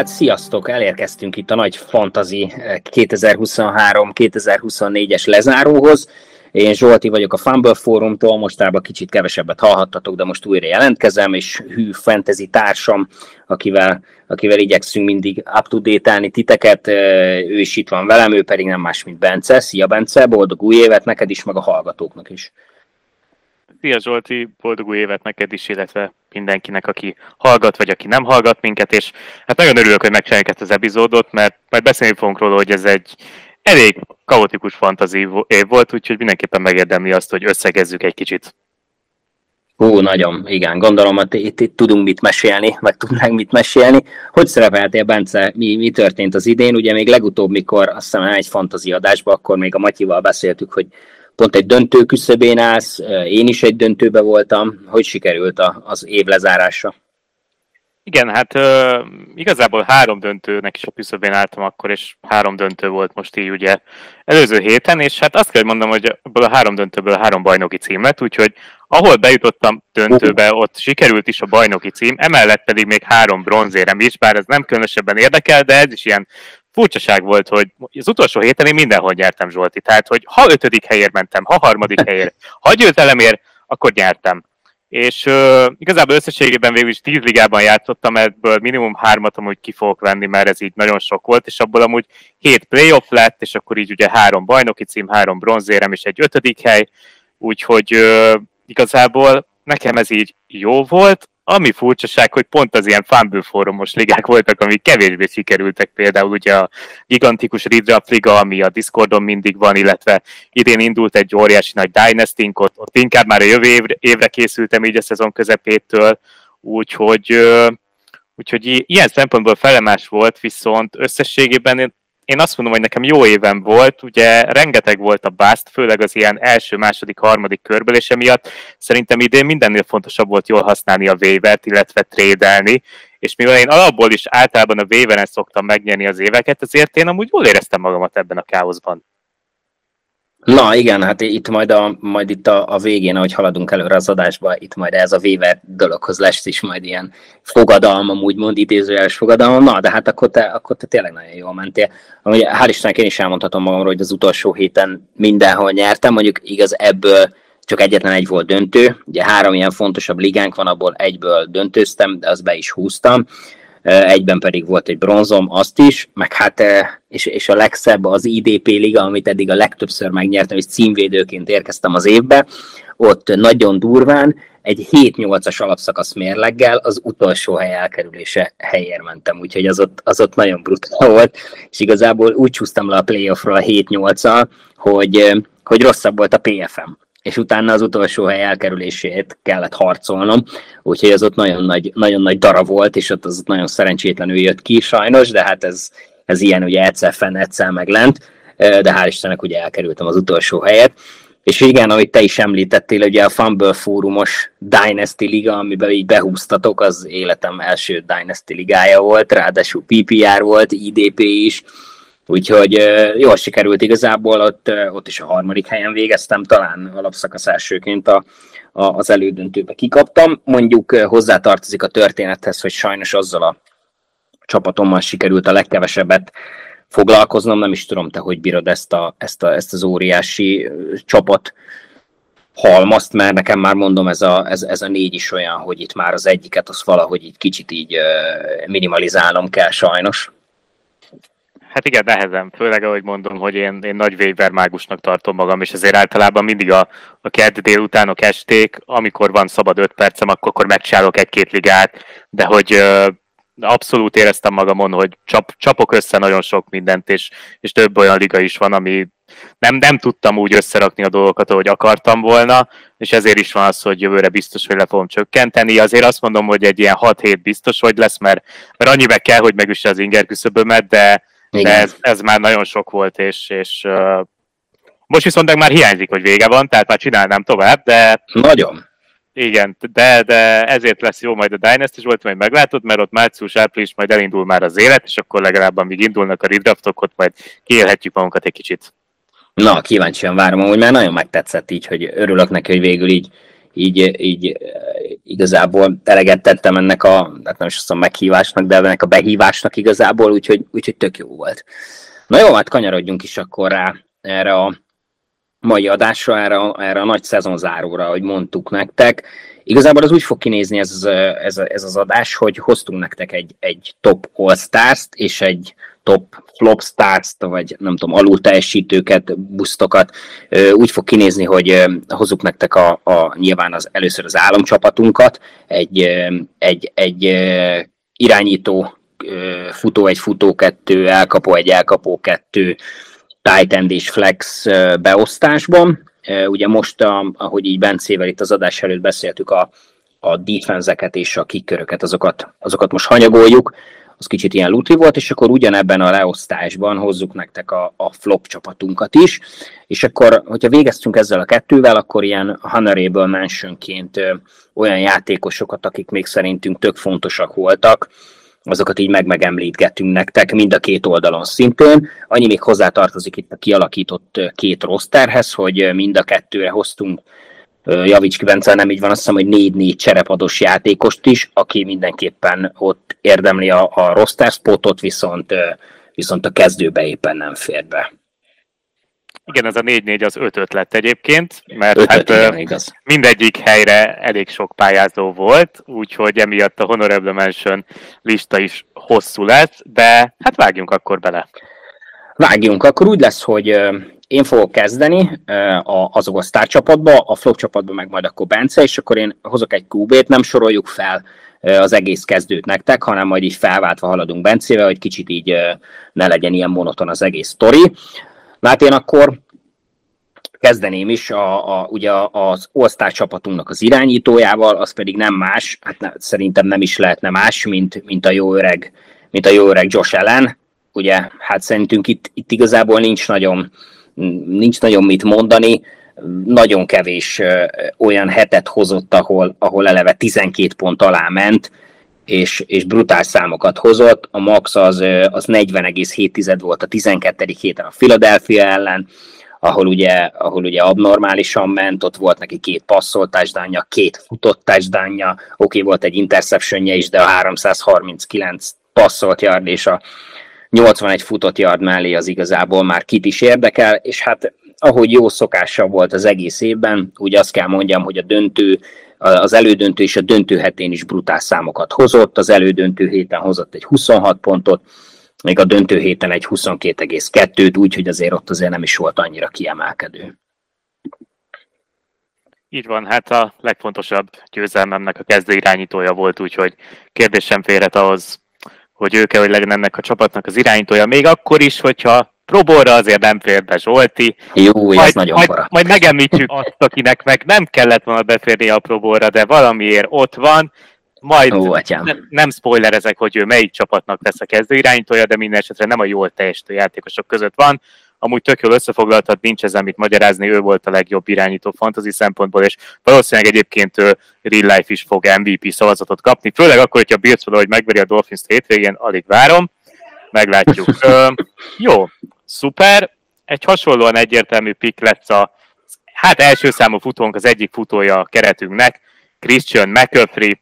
hát sziasztok, elérkeztünk itt a nagy fantazi 2023-2024-es lezáróhoz. Én Zsolti vagyok a Fumble Fórumtól, mostában kicsit kevesebbet hallhattatok, de most újra jelentkezem, és hű fantasy társam, akivel, akivel igyekszünk mindig up to date titeket, ő is itt van velem, ő pedig nem más, mint Bence. Szia Bence, boldog új évet neked is, meg a hallgatóknak is. Szia Zsolti, boldog új évet neked is, illetve mindenkinek, aki hallgat, vagy aki nem hallgat minket, és hát nagyon örülök, hogy megcsináljuk ezt az epizódot, mert majd beszélni fogunk róla, hogy ez egy elég kaotikus fantazi év volt, úgyhogy mindenképpen megérdemli azt, hogy összegezzük egy kicsit. Hú, nagyon, igen. Gondolom, hogy itt, itt tudunk mit mesélni, vagy tudnánk mit mesélni. Hogy szerepeltél, Bence? Mi, mi történt az idén? Ugye még legutóbb, mikor azt hiszem egy fantazi adásban, akkor még a Matyival beszéltük, hogy pont egy döntő küszöbén állsz, én is egy döntőbe voltam. Hogy sikerült az év lezárása? Igen, hát igazából három döntőnek is a küszöbén álltam akkor, és három döntő volt most így ugye előző héten, és hát azt kell mondom, hogy ebből a három döntőből a három bajnoki cím lett, úgyhogy ahol bejutottam döntőbe, ott sikerült is a bajnoki cím, emellett pedig még három bronzérem is, bár ez nem különösebben érdekel, de ez is ilyen furcsaság volt, hogy az utolsó héten én mindenhol nyertem Zsolti, tehát hogy ha ötödik helyért mentem, ha harmadik helyért, ha győzelemért, akkor nyertem. És uh, igazából összességében végül is tíz ligában játszottam, ebből minimum hármat amúgy ki fogok venni, mert ez így nagyon sok volt, és abból amúgy hét playoff lett, és akkor így ugye három bajnoki cím, három bronzérem és egy ötödik hely, úgyhogy uh, igazából nekem ez így jó volt, ami furcsaság, hogy pont az ilyen Fumble fórumos ligák voltak, amik kevésbé sikerültek, például ugye a gigantikus Redraft liga, ami a Discordon mindig van, illetve idén indult egy óriási nagy dynasty ott, ott inkább már a jövő évre, évre készültem így a szezon közepétől, úgyhogy, úgyhogy ilyen szempontból felemás volt, viszont összességében én én azt mondom, hogy nekem jó évem volt, ugye rengeteg volt a bust, főleg az ilyen első, második, harmadik körből, és emiatt szerintem idén mindennél fontosabb volt jól használni a waivert, illetve trédelni, és mivel én alapból is általában a waveren szoktam megnyerni az éveket, ezért én amúgy jól éreztem magamat ebben a káoszban. Na igen, hát itt majd, a, majd itt a, a végén, ahogy haladunk előre az adásba, itt majd ez a Weaver dologhoz lesz is majd ilyen fogadalmam, úgymond idézőjeles fogadalmam. Na, de hát akkor te, akkor te tényleg nagyon jól mentél. Amúgy, hál' Istennek én is elmondhatom magamról, hogy az utolsó héten mindenhol nyertem, mondjuk igaz ebből csak egyetlen egy volt döntő. Ugye három ilyen fontosabb ligánk van, abból egyből döntőztem, de azt be is húztam egyben pedig volt egy bronzom, azt is, meg hát, és, és a legszebb az IDP liga, amit eddig a legtöbbször megnyertem, és címvédőként érkeztem az évbe, ott nagyon durván egy 7-8-as alapszakasz mérleggel az utolsó hely elkerülése helyér mentem, úgyhogy az ott, az ott nagyon brutál volt, és igazából úgy csúsztam le a playoffra a 7-8-al, hogy, hogy rosszabb volt a PFM és utána az utolsó hely elkerülését kellett harcolnom, úgyhogy ez ott nagyon nagy, nagyon nagy dara volt, és ott az ott nagyon szerencsétlenül jött ki sajnos, de hát ez, ez ilyen ugye egyszer fenn, egyszer meg lent, de hál' Istennek ugye elkerültem az utolsó helyet. És igen, ahogy te is említettél, ugye a Fumble fórumos Dynasty Liga, amiben így behúztatok, az életem első Dynasty ligája volt, ráadásul PPR volt, IDP is, Úgyhogy jól sikerült igazából, ott, ott is a harmadik helyen végeztem, talán alapszakasz elsőként a, a, az elődöntőbe kikaptam. Mondjuk hozzátartozik a történethez, hogy sajnos azzal a csapatommal sikerült a legkevesebbet foglalkoznom, nem is tudom te, hogy bírod ezt, a, ezt, a, ezt az óriási csapat halmazt, mert nekem már mondom, ez a, ez, ez a négy is olyan, hogy itt már az egyiket, az valahogy így kicsit így minimalizálnom kell sajnos. Hát igen, nehezen. Főleg, ahogy mondom, hogy én, én nagy Weber mágusnak tartom magam, és ezért általában mindig a, a kedd délutánok esték, amikor van szabad öt percem, akkor, akkor megcsinálok egy-két ligát, de hogy abszolút éreztem magamon, hogy csap, csapok össze nagyon sok mindent, és, és több olyan liga is van, ami nem, nem tudtam úgy összerakni a dolgokat, ahogy akartam volna, és ezért is van az, hogy jövőre biztos, hogy le fogom csökkenteni. Azért azt mondom, hogy egy ilyen 6 hét biztos, hogy lesz, mert, mert annyibe kell, hogy megüsse az inger küszöbömet, de, igen. De ez, ez már nagyon sok volt, és, és uh, most viszont már hiányzik, hogy vége van, tehát már csinálnám tovább, de... Nagyon. Igen, de, de ezért lesz jó majd a Dynasty is volt, majd meglátod, mert ott március, április majd elindul már az élet, és akkor legalább amíg indulnak a redraftok, ott majd kiélhetjük magunkat egy kicsit. Na, kíváncsian várom, hogy már nagyon megtetszett így, hogy örülök neki, hogy végül így, így, így igazából eleget tettem ennek a, hát nem is azt meghívásnak, de ennek a behívásnak igazából, úgyhogy, úgyhogy tök jó volt. Na jó, hát kanyarodjunk is akkor rá erre a mai adásra, erre, erre a nagy szezonzáróra, hogy mondtuk nektek. Igazából az úgy fog kinézni ez, ez, ez az adás, hogy hoztunk nektek egy, egy top all-stars-t és egy top flop stars vagy nem tudom, alul teljesítőket, busztokat. Úgy fog kinézni, hogy hozzuk nektek a, a nyilván az először az államcsapatunkat, egy, egy, egy irányító futó egy futó kettő, elkapó egy elkapó kettő, tight end és flex beosztásban. Ugye most, ahogy így Bencével itt az adás előtt beszéltük, a, a defense és a kiköröket, azokat, azokat most hanyagoljuk, az kicsit ilyen lutri volt, és akkor ugyanebben a leosztásban hozzuk nektek a, a flop csapatunkat is, és akkor, hogyha végeztünk ezzel a kettővel, akkor ilyen honorable mentionként olyan játékosokat, akik még szerintünk tök fontosak voltak, azokat így meg megemlítgetünk nektek mind a két oldalon szintén. Annyi még hozzátartozik itt a kialakított két rosterhez, hogy mind a kettőre hoztunk Javics Kibence, nem így van, azt hiszem, hogy négy-négy cserepados játékost is, aki mindenképpen ott érdemli a, a roster spotot, viszont, viszont a kezdőbe éppen nem fér be. Igen, ez a 4-4 az 5 lett egyébként, mert öt hát igen, igaz. mindegyik helyre elég sok pályázó volt, úgyhogy emiatt a Honorable Mention lista is hosszú lett, de hát vágjunk akkor bele. Vágjunk, akkor úgy lesz, hogy én fogok kezdeni azok a sztár csapatba, a flop csapatba meg majd akkor Bence, és akkor én hozok egy QB-t, nem soroljuk fel az egész kezdőt nektek, hanem majd így felváltva haladunk Bencével, hogy kicsit így ne legyen ilyen monoton az egész sztori. Hát én akkor kezdeném is a, a, ugye az all csapatunknak az irányítójával, az pedig nem más, hát ne, szerintem nem is lehetne más, mint, mint a jó öreg, mint a jó öreg Josh Allen. Ugye, hát szerintünk itt, itt igazából nincs nagyon, nincs nagyon mit mondani, nagyon kevés olyan hetet hozott, ahol, ahol eleve 12 pont alá ment, és, és brutál számokat hozott. A max az, az 40,7 volt a 12. héten a Philadelphia ellen, ahol ugye, ahol ugye abnormálisan ment, ott volt neki két passzoltásdánja, két futottásdánja, oké, okay, volt egy interceptionje is, de a 339 passzolt yard és a 81 futott yard mellé az igazából már kit is érdekel, és hát ahogy jó szokása volt az egész évben, úgy azt kell mondjam, hogy a döntő, az elődöntő és a döntő hetén is brutál számokat hozott, az elődöntő héten hozott egy 26 pontot, még a döntő héten egy 22,2-t, úgyhogy azért ott azért nem is volt annyira kiemelkedő. Így van, hát a legfontosabb győzelmemnek a kezdő irányítója volt, úgyhogy kérdés sem férhet ahhoz, hogy ő kell, hogy legyen ennek a csapatnak az irányítója. Még akkor is, hogyha Proborra azért nem fér be Zsolti. Jó, majd, ez nagyon majd, para. majd megemlítjük azt, akinek meg nem kellett volna beférni a Proborra, de valamiért ott van, majd Ó, nem, nem spoilerezek, hogy ő melyik csapatnak lesz a kezdő irányítója, de minden esetre nem a jól teljesítő játékosok között van. Amúgy tök jól összefoglaltad, nincs ezen mit magyarázni, ő volt a legjobb irányító fantasy szempontból, és valószínűleg egyébként ő real life is fog MVP szavazatot kapni, főleg akkor, hogyha Bills hogy megveri a Dolphins hétvégén, alig várom, meglátjuk. Ö, jó, szuper, egy hasonlóan egyértelmű pick lesz a hát első számú futónk, az egyik futója a keretünknek, Christian McCaffrey,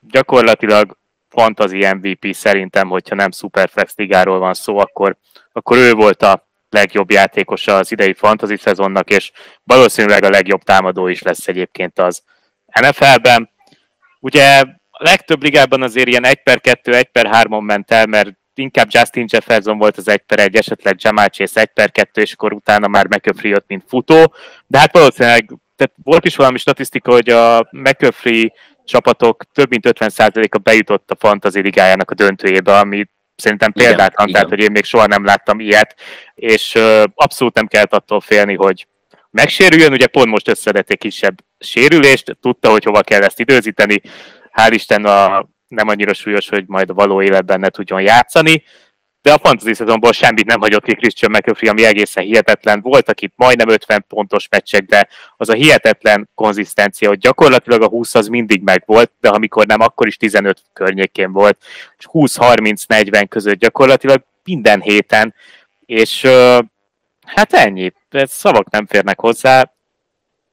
gyakorlatilag fantasy MVP szerintem, hogyha nem Superflex ligáról van szó, akkor, akkor ő volt a legjobb játékosa az idei fantasy szezonnak, és valószínűleg a legjobb támadó is lesz egyébként az NFL-ben. Ugye a legtöbb ligában azért ilyen 1 per 2, 1 per 3-on ment el, mert inkább Justin Jefferson volt az 1 per 1, esetleg Jamal Chase 1 per 2, és akkor utána már McCaffrey jött, mint futó, de hát valószínűleg tehát volt is valami statisztika, hogy a McCaffrey csapatok több mint 50%-a bejutott a fantasy ligájának a döntőjébe, ami szerintem példátlan, tehát hogy én még soha nem láttam ilyet, és uh, abszolút nem kellett attól félni, hogy megsérüljön, ugye pont most összedett egy kisebb sérülést, tudta, hogy hova kell ezt időzíteni, hál' Isten a nem annyira súlyos, hogy majd a való életben ne tudjon játszani, de a fantasy szezonból semmit nem hagyott ki Christian McAfee, ami egészen hihetetlen. Voltak itt majdnem 50 pontos meccsek, de az a hihetetlen konzisztencia, hogy gyakorlatilag a 20 az mindig megvolt, de amikor nem, akkor is 15 környékén volt, és 20-30-40 között gyakorlatilag minden héten, és hát ennyi, szavak nem férnek hozzá.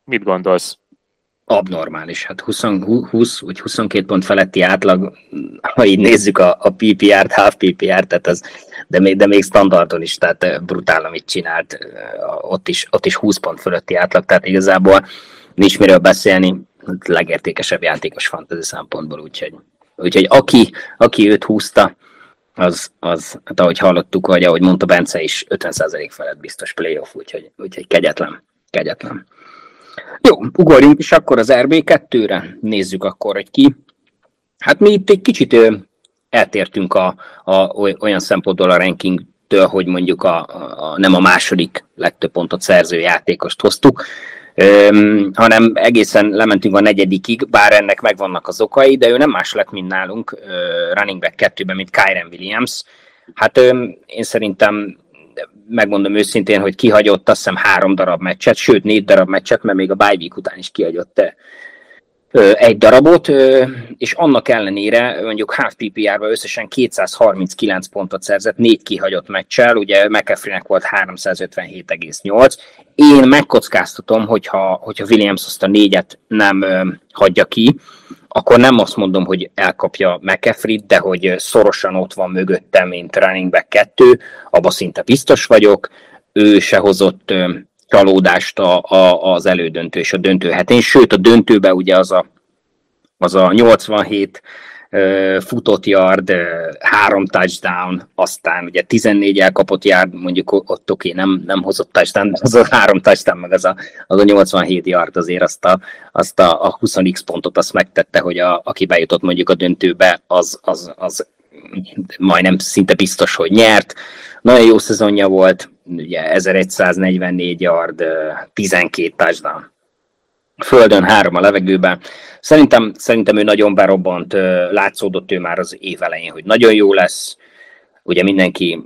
Mit gondolsz? Abnormális. Hát 20, 20 vagy 22 pont feletti átlag, ha így nézzük a, a PPR-t, half PPR-t, tehát az, de, még, de még standardon is, tehát brutál, amit csinált, ott is, ott is 20 pont fölötti átlag, tehát igazából nincs miről beszélni, legértékesebb játékos fantasy szempontból, úgyhogy, úgyhogy aki, aki őt húzta, az, az, hát ahogy hallottuk, vagy ahogy mondta Bence is, 50% felett biztos playoff, úgyhogy, úgyhogy kegyetlen, kegyetlen. Jó, ugorjunk is akkor az RB2-re, nézzük akkor, hogy ki. Hát mi itt egy kicsit eltértünk a, a, olyan szempontból a rankingtől, hogy mondjuk a, a, nem a második legtöbb pontot szerző játékost hoztuk, Öm, hanem egészen lementünk a negyedikig, bár ennek megvannak az okai, de ő nem más lett, mint nálunk uh, running back kettőben, mint Kyren Williams. Hát öm, én szerintem megmondom őszintén, hogy kihagyott azt hiszem három darab meccset, sőt négy darab meccset, mert még a bye week után is kihagyott egy darabot, és annak ellenére mondjuk half PPR-ban összesen 239 pontot szerzett, négy kihagyott meccsel, ugye McAfee-nek volt 357,8. Én megkockáztatom, hogyha, hogyha Williams azt a négyet nem hagyja ki, akkor nem azt mondom, hogy elkapja mcafee de hogy szorosan ott van mögöttem, mint running back 2, abban szinte biztos vagyok. Ő se hozott csalódást a, a, az elődöntő és a döntő hetén, sőt a döntőbe ugye az a, az a 87 futott yard, három touchdown, aztán ugye 14 elkapott yard, mondjuk ott oké, nem, nem hozott touchdown, az a három touchdown, meg az a, az a 87 yard azért azt a, azt a, a 20x pontot azt megtette, hogy a, aki bejutott mondjuk a döntőbe, az, az, az majdnem szinte biztos, hogy nyert. Nagyon jó szezonja volt, ugye 1144 yard, 12 touchdown. Földön három a levegőben. Szerintem, szerintem ő nagyon berobbant, látszódott ő már az év elején, hogy nagyon jó lesz. Ugye mindenki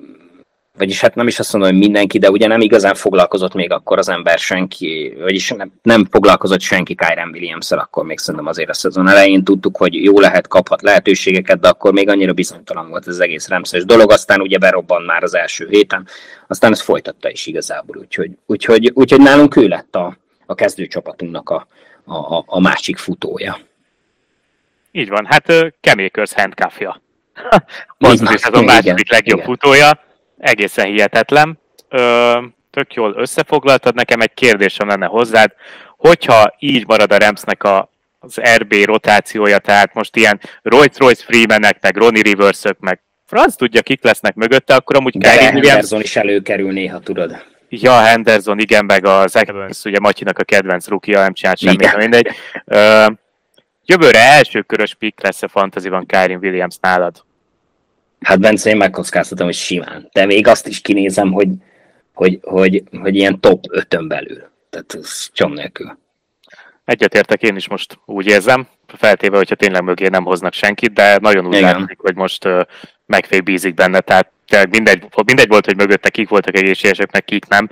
vagyis hát nem is azt mondom, hogy mindenki, de ugye nem igazán foglalkozott még akkor az ember senki, vagyis nem, nem foglalkozott senki Kyren williams akkor még szerintem azért a szezon elején tudtuk, hogy jó lehet, kaphat lehetőségeket, de akkor még annyira bizonytalan volt az egész remszes dolog, aztán ugye berobban már az első héten, aztán ezt folytatta is igazából, úgyhogy, úgyhogy, úgyhogy nálunk ő lett a, a kezdőcsapatunknak a, a, a másik futója. Így van, hát Kemékörsz handcuffja. Mondjuk ez a második legjobb igen. futója egészen hihetetlen. Ö, tök jól összefoglaltad, nekem egy kérdésem lenne hozzád, hogyha így marad a Ramsnek a, az RB rotációja, tehát most ilyen Rolls-Royce Freemanek, meg Ronnie rivers meg franc tudja, kik lesznek mögötte, akkor amúgy De Kyrie Williams... is előkerül néha, tudod. Ja, Henderson, igen, meg a Zach Evans, ugye Matyinak a kedvenc rukia, nem csinált semmit, mindegy. Ö, jövőre első körös pick lesz a fantasyban Kyrie Williams nálad. Hát Bence, én megkockáztatom, hogy simán. De még azt is kinézem, hogy, hogy, hogy, hogy ilyen top 5 belül. Tehát ez csom nélkül. Egyetértek, én is most úgy érzem, feltéve, hogyha tényleg mögé nem hoznak senkit, de nagyon úgy látszik, hogy most uh, megfél bízik benne, tehát mindegy, mindegy volt, hogy mögötte kik voltak egészségesek, meg kik nem,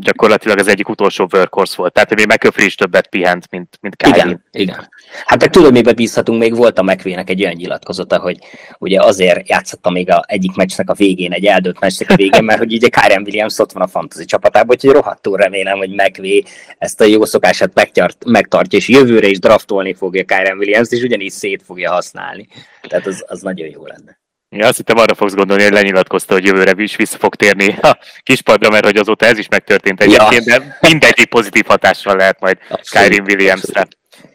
gyakorlatilag az egyik utolsó workhorse volt. Tehát, hogy még McCaffrey is többet pihent, mint, mint Kyrie. Igen, igen. Hát meg tudom, miben bízhatunk, még volt a mcvay egy olyan nyilatkozata, hogy ugye azért játszotta még a egyik meccsnek a végén, egy eldőlt meccsnek a végén, mert hogy ugye Kyrie Williams ott van a fantasy csapatában, úgyhogy rohadtul remélem, hogy McVay ezt a jó szokását megtart, megtartja, és jövőre is draftolni fogja Kyrie Williams, és ugyanígy szét fogja használni. Tehát az, az nagyon jó lenne. Ja, azt hittem arra fogsz gondolni, hogy lenyilatkozta, hogy jövőre is vissza fog térni a kispadra, mert hogy azóta ez is megtörtént egyébként, ja. de mindegyik pozitív hatással lehet majd Kyrie Williamsre.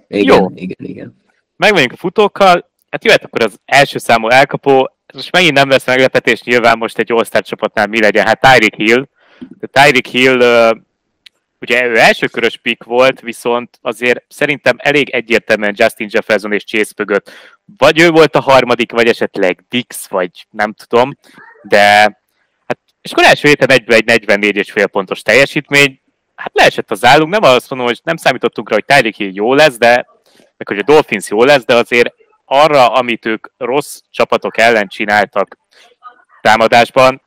Igen, Jó. igen, igen. Megmegyünk a futókkal, hát jöhet akkor az első számú elkapó, most megint nem lesz meglepetés, nyilván most egy all csapatnál mi legyen, hát Tyreek Hill. De Tyreek Hill ugye ő elsőkörös pick volt, viszont azért szerintem elég egyértelműen Justin Jefferson és Chase mögött. Vagy ő volt a harmadik, vagy esetleg Dix, vagy nem tudom, de hát, és akkor első héten egyből egy 44 és fél pontos teljesítmény, hát leesett az állunk, nem azt mondom, hogy nem számítottunk rá, hogy Tyreek Hill jó lesz, de meg hogy a Dolphins jó lesz, de azért arra, amit ők rossz csapatok ellen csináltak támadásban,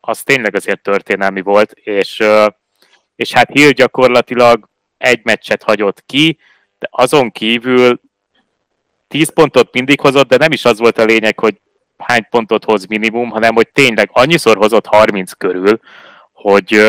az tényleg azért történelmi volt, és és hát Hill gyakorlatilag egy meccset hagyott ki, de azon kívül 10 pontot mindig hozott, de nem is az volt a lényeg, hogy hány pontot hoz minimum, hanem hogy tényleg annyiszor hozott 30 körül, hogy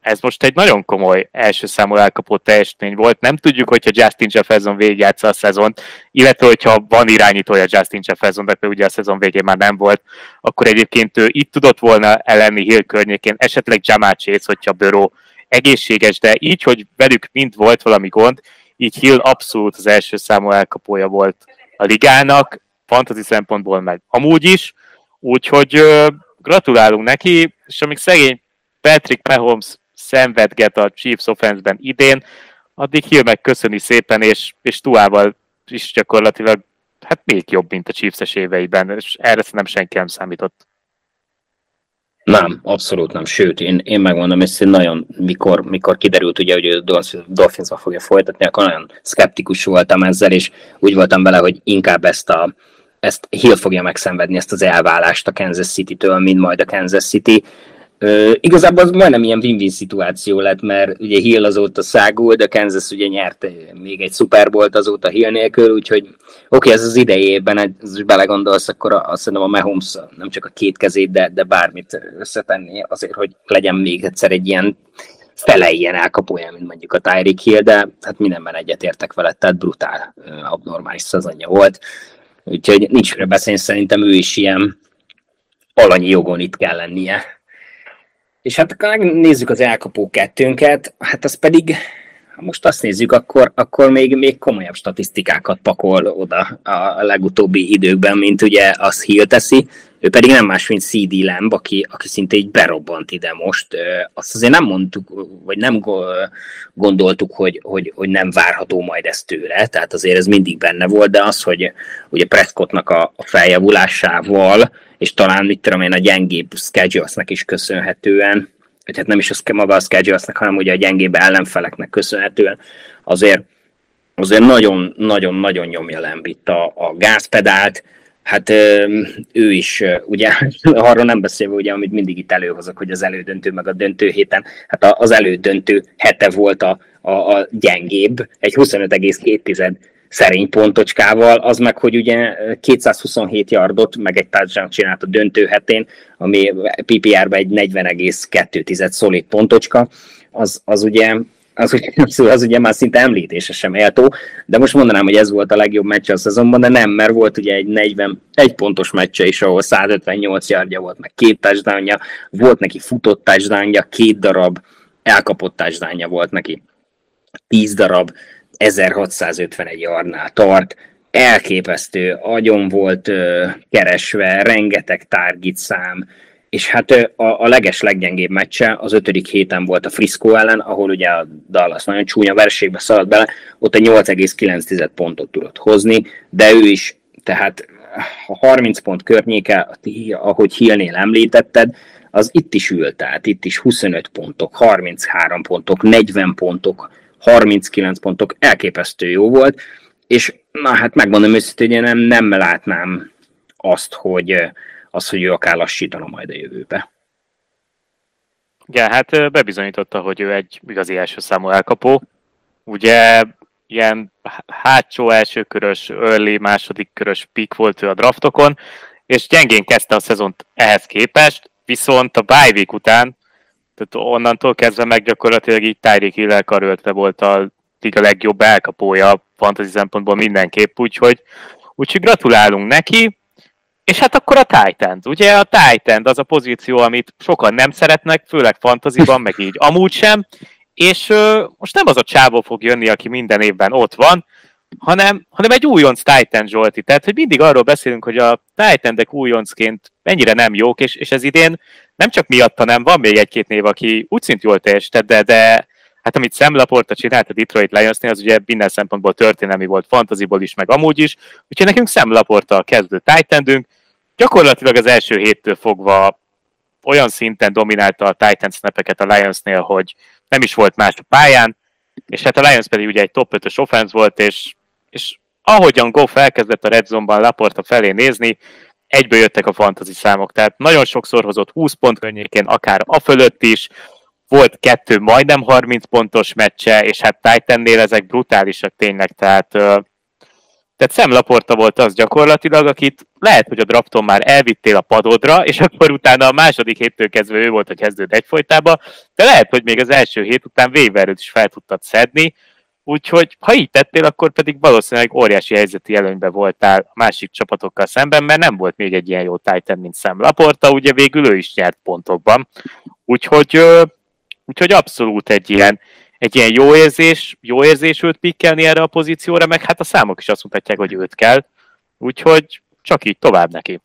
ez most egy nagyon komoly első számú elkapott teljesítmény volt. Nem tudjuk, hogyha Justin Jefferson végigjátsza a szezont, illetve hogyha van irányítója Justin Jefferson, de ugye a szezon végén már nem volt, akkor egyébként ő itt tudott volna ellenni Hill környékén, esetleg Jamal Chase, hogyha Böró egészséges, de így, hogy velük mind volt valami gond, így Hill abszolút az első számú elkapója volt a ligának, fantasy szempontból meg amúgy is, úgyhogy gratulálunk neki, és amíg szegény Patrick Mahomes szenvedget a Chiefs offense-ben idén, addig Hill meg köszöni szépen, és, és Tuával is gyakorlatilag hát még jobb, mint a Chiefs-es éveiben, és erre szerintem senki nem számított. Nem, abszolút nem. Sőt, én, én megmondom hogy nagyon, mikor, mikor kiderült, ugye, hogy ő Dolphinsba fogja folytatni, akkor nagyon szkeptikus voltam ezzel, és úgy voltam vele, hogy inkább ezt a ezt Hill fogja megszenvedni, ezt az elválást a Kansas City-től, mint majd a Kansas City. Uh, igazából az majdnem ilyen win-win szituáció lett, mert ugye Hill azóta szágul, de Kansas ugye nyert még egy Super Bowl azóta Hill nélkül, úgyhogy oké, okay, ez az idejében, ez is belegondolsz, akkor azt szerintem a Mahomes nem csak a két kezét, de, de bármit összetenni azért, hogy legyen még egyszer egy ilyen fele ilyen elkapója, mint mondjuk a Tyreek Hill, de hát mindenben egyetértek vele, tehát brutál, abnormális szezonja volt. Úgyhogy nincs mire beszélni, szerintem ő is ilyen alanyi jogon itt kell lennie és hát akkor nézzük az elkapó kettőnket, hát az pedig, ha most azt nézzük, akkor, akkor még, még komolyabb statisztikákat pakol oda a legutóbbi időkben, mint ugye az Hill teszi, ő pedig nem más, mint CD Lamb, aki, aki szinte így berobbant ide most. Azt azért nem mondtuk, vagy nem gondoltuk, hogy, hogy, hogy nem várható majd ez tőle, tehát azért ez mindig benne volt, de az, hogy ugye Prescottnak a, a feljavulásával, és talán mit tudom én a gyengébb schedulesnek is köszönhetően, vagy hát nem is az maga a schedulesnek, hanem ugye a gyengébb ellenfeleknek köszönhetően, azért azért nagyon-nagyon-nagyon nyomja Lembit a, a gázpedált, hát ő is, ugye arról nem beszélve, ugye, amit mindig itt előhozok, hogy az elődöntő meg a döntő héten, hát az elődöntő hete volt a, a, a gyengébb, egy 25,2 szerény pontocskával, az meg, hogy ugye 227 yardot, meg egy touchdown csinált a döntő hetén, ami PPR-ben egy 40,2 szolid pontocska, az, az ugye az, az, az ugye már szinte említése sem eltó, de most mondanám, hogy ez volt a legjobb meccs a szezonban, de nem, mert volt ugye egy 41 pontos meccse is, ahol 158 yardja volt, meg két touchdownja, volt neki futott touchdownja, két darab elkapott touchdownja volt neki, 10 darab 1651 yardnál tart, elképesztő, agyon volt ö, keresve, rengeteg target szám, és hát a, a leges leggyengébb meccse az ötödik héten volt a Frisco ellen, ahol ugye a Dallas nagyon csúnya verségbe szaladt bele, ott a 8,9 pontot tudott hozni, de ő is, tehát a 30 pont környéke, ahogy Hillnél említetted, az itt is ült, tehát itt is 25 pontok, 33 pontok, 40 pontok, 39 pontok, elképesztő jó volt, és na hát megmondom őszintén, hogy nem, nem látnám azt, hogy, az, hogy ő akár lassítana majd a jövőbe. Igen, hát bebizonyította, hogy ő egy igazi első számú elkapó. Ugye ilyen hátsó elsőkörös, early második körös pick volt ő a draftokon, és gyengén kezdte a szezont ehhez képest, viszont a bye week után, tehát onnantól kezdve meg gyakorlatilag így Tyreek Hill karöltve volt a a legjobb elkapója fantasy szempontból mindenképp, úgyhogy, úgyhogy gratulálunk neki, és hát akkor a Titan. Ugye a Titan az a pozíció, amit sokan nem szeretnek, főleg fantaziban, meg így amúgy sem, és ö, most nem az a csávó fog jönni, aki minden évben ott van, hanem, hanem egy újonc Titan Zsolti. Tehát, hogy mindig arról beszélünk, hogy a Titan-ek újoncként mennyire nem jók, és, és ez idén nem csak miatta nem, van még egy-két név, aki úgy szint jól teljesített, de, de hát amit Sam Laporta csinált a Detroit lions az ugye minden szempontból történelmi volt, fantaziból is, meg amúgy is, úgyhogy nekünk Sam a kezdő titan gyakorlatilag az első héttől fogva olyan szinten dominálta a Titans snapeket a Lionsnél, hogy nem is volt más a pályán, és hát a Lions pedig ugye egy top 5-ös offense volt, és, és ahogyan Goff elkezdett a red zone-ban Laporta felé nézni, egyből jöttek a fantasy számok, tehát nagyon sokszor hozott 20 pont környékén, akár a fölött is, volt kettő majdnem 30 pontos meccse, és hát Titannél ezek brutálisak tényleg, tehát Tehát Sam Laporta volt az gyakorlatilag, akit lehet, hogy a drafton már elvittél a padodra, és akkor utána a második héttől kezdve ő volt a kezdőd egyfolytában, de lehet, hogy még az első hét után waiver is fel tudtad szedni, úgyhogy ha így tettél, akkor pedig valószínűleg óriási helyzeti előnybe voltál a másik csapatokkal szemben, mert nem volt még egy ilyen jó Titan, mint Sam Laporta, ugye végül ő is nyert pontokban. Úgyhogy, úgyhogy abszolút egy ilyen, egy ilyen jó érzés, jó érzés őt pikkelni erre a pozícióra, meg hát a számok is azt mutatják, hogy őt kell. Úgyhogy csak így tovább neki.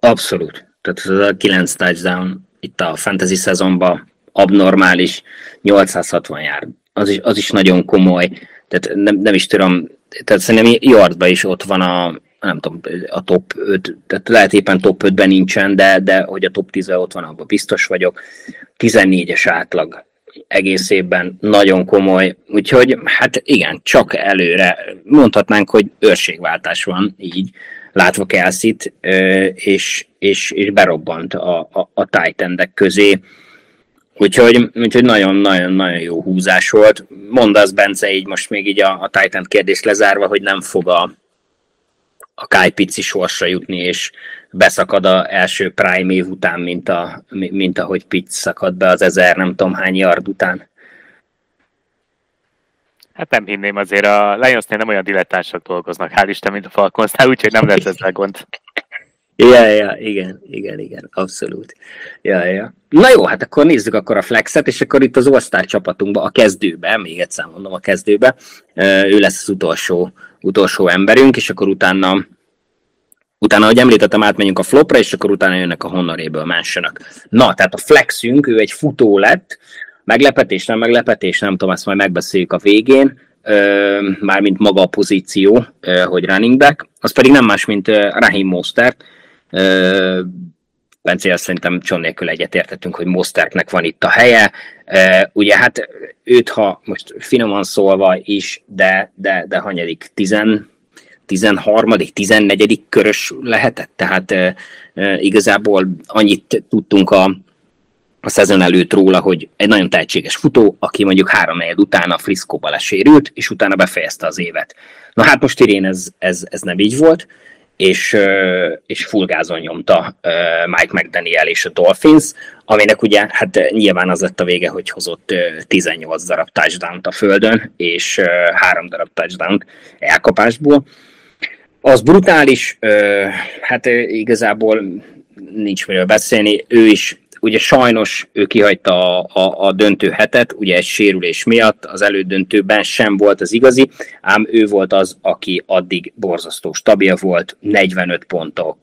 Abszolút. Tehát ez a 9 touchdown itt a fantasy szezonban abnormális 860 jár. Az is, az is nagyon komoly. Tehát nem, nem is tudom, tehát szerintem yardba is ott van a, nem tudom, a top 5, tehát lehet éppen top 5-ben nincsen, de, de hogy a top 10 ott van, abban biztos vagyok. 14-es átlag egész évben nagyon komoly, úgyhogy hát igen, csak előre mondhatnánk, hogy őrségváltás van így, látva Kelsit, és, és, és berobbant a, a, a titan közé. Úgyhogy, úgyhogy nagyon-nagyon-nagyon jó húzás volt. Mondasz, Bence, így most még így a, a Titan kérdést lezárva, hogy nem fog a, a Kai Pici sorsra jutni, és beszakad a első Prime év után, mint, a, mint ahogy Pic szakad be az ezer nem tudom hány yard után. Hát nem hinném, azért a Lionsnél nem olyan dilettánsak dolgoznak, hál' Isten, mint a Falconsnál, úgyhogy nem lesz ezzel gond. Ja, ja, igen, igen, igen, abszolút. Ja, ja. Na jó, hát akkor nézzük akkor a flexet, és akkor itt az All-Star csapatunkban, a kezdőbe, még egyszer mondom a kezdőbe, ő lesz az utolsó, utolsó emberünk, és akkor utána Utána, ahogy említettem, átmenjünk a flopra, és akkor utána jönnek a honorable mások. Na, tehát a flexünk, ő egy futó lett, meglepetés, nem meglepetés, nem tudom, ezt majd megbeszéljük a végén, mármint maga a pozíció, hogy running back, az pedig nem más, mint Rahim Mostert, Bencél szerintem John nélkül egyetértettünk, hogy Mostertnek van itt a helye. Ugye hát őt, ha most finoman szólva is, de, de, de hanyadik, 10, 13., 14. körös lehetett, tehát igazából annyit tudtunk a, a szezon előtt róla, hogy egy nagyon tehetséges futó, aki mondjuk három negyed után a Frisco-ba lesérült, és utána befejezte az évet. Na hát most Irén ez, ez, ez nem így volt, és, és fullgázon nyomta Mike McDaniel és a Dolphins, aminek ugye hát nyilván az lett a vége, hogy hozott 18 darab touchdown a földön, és három darab touchdown elkapásból. Az brutális, hát igazából nincs miről beszélni, ő is ugye sajnos ő kihagyta a, a, a döntő hetet, ugye egy sérülés miatt, az elődöntőben sem volt az igazi, ám ő volt az, aki addig borzasztó stabil volt, 45 pontok,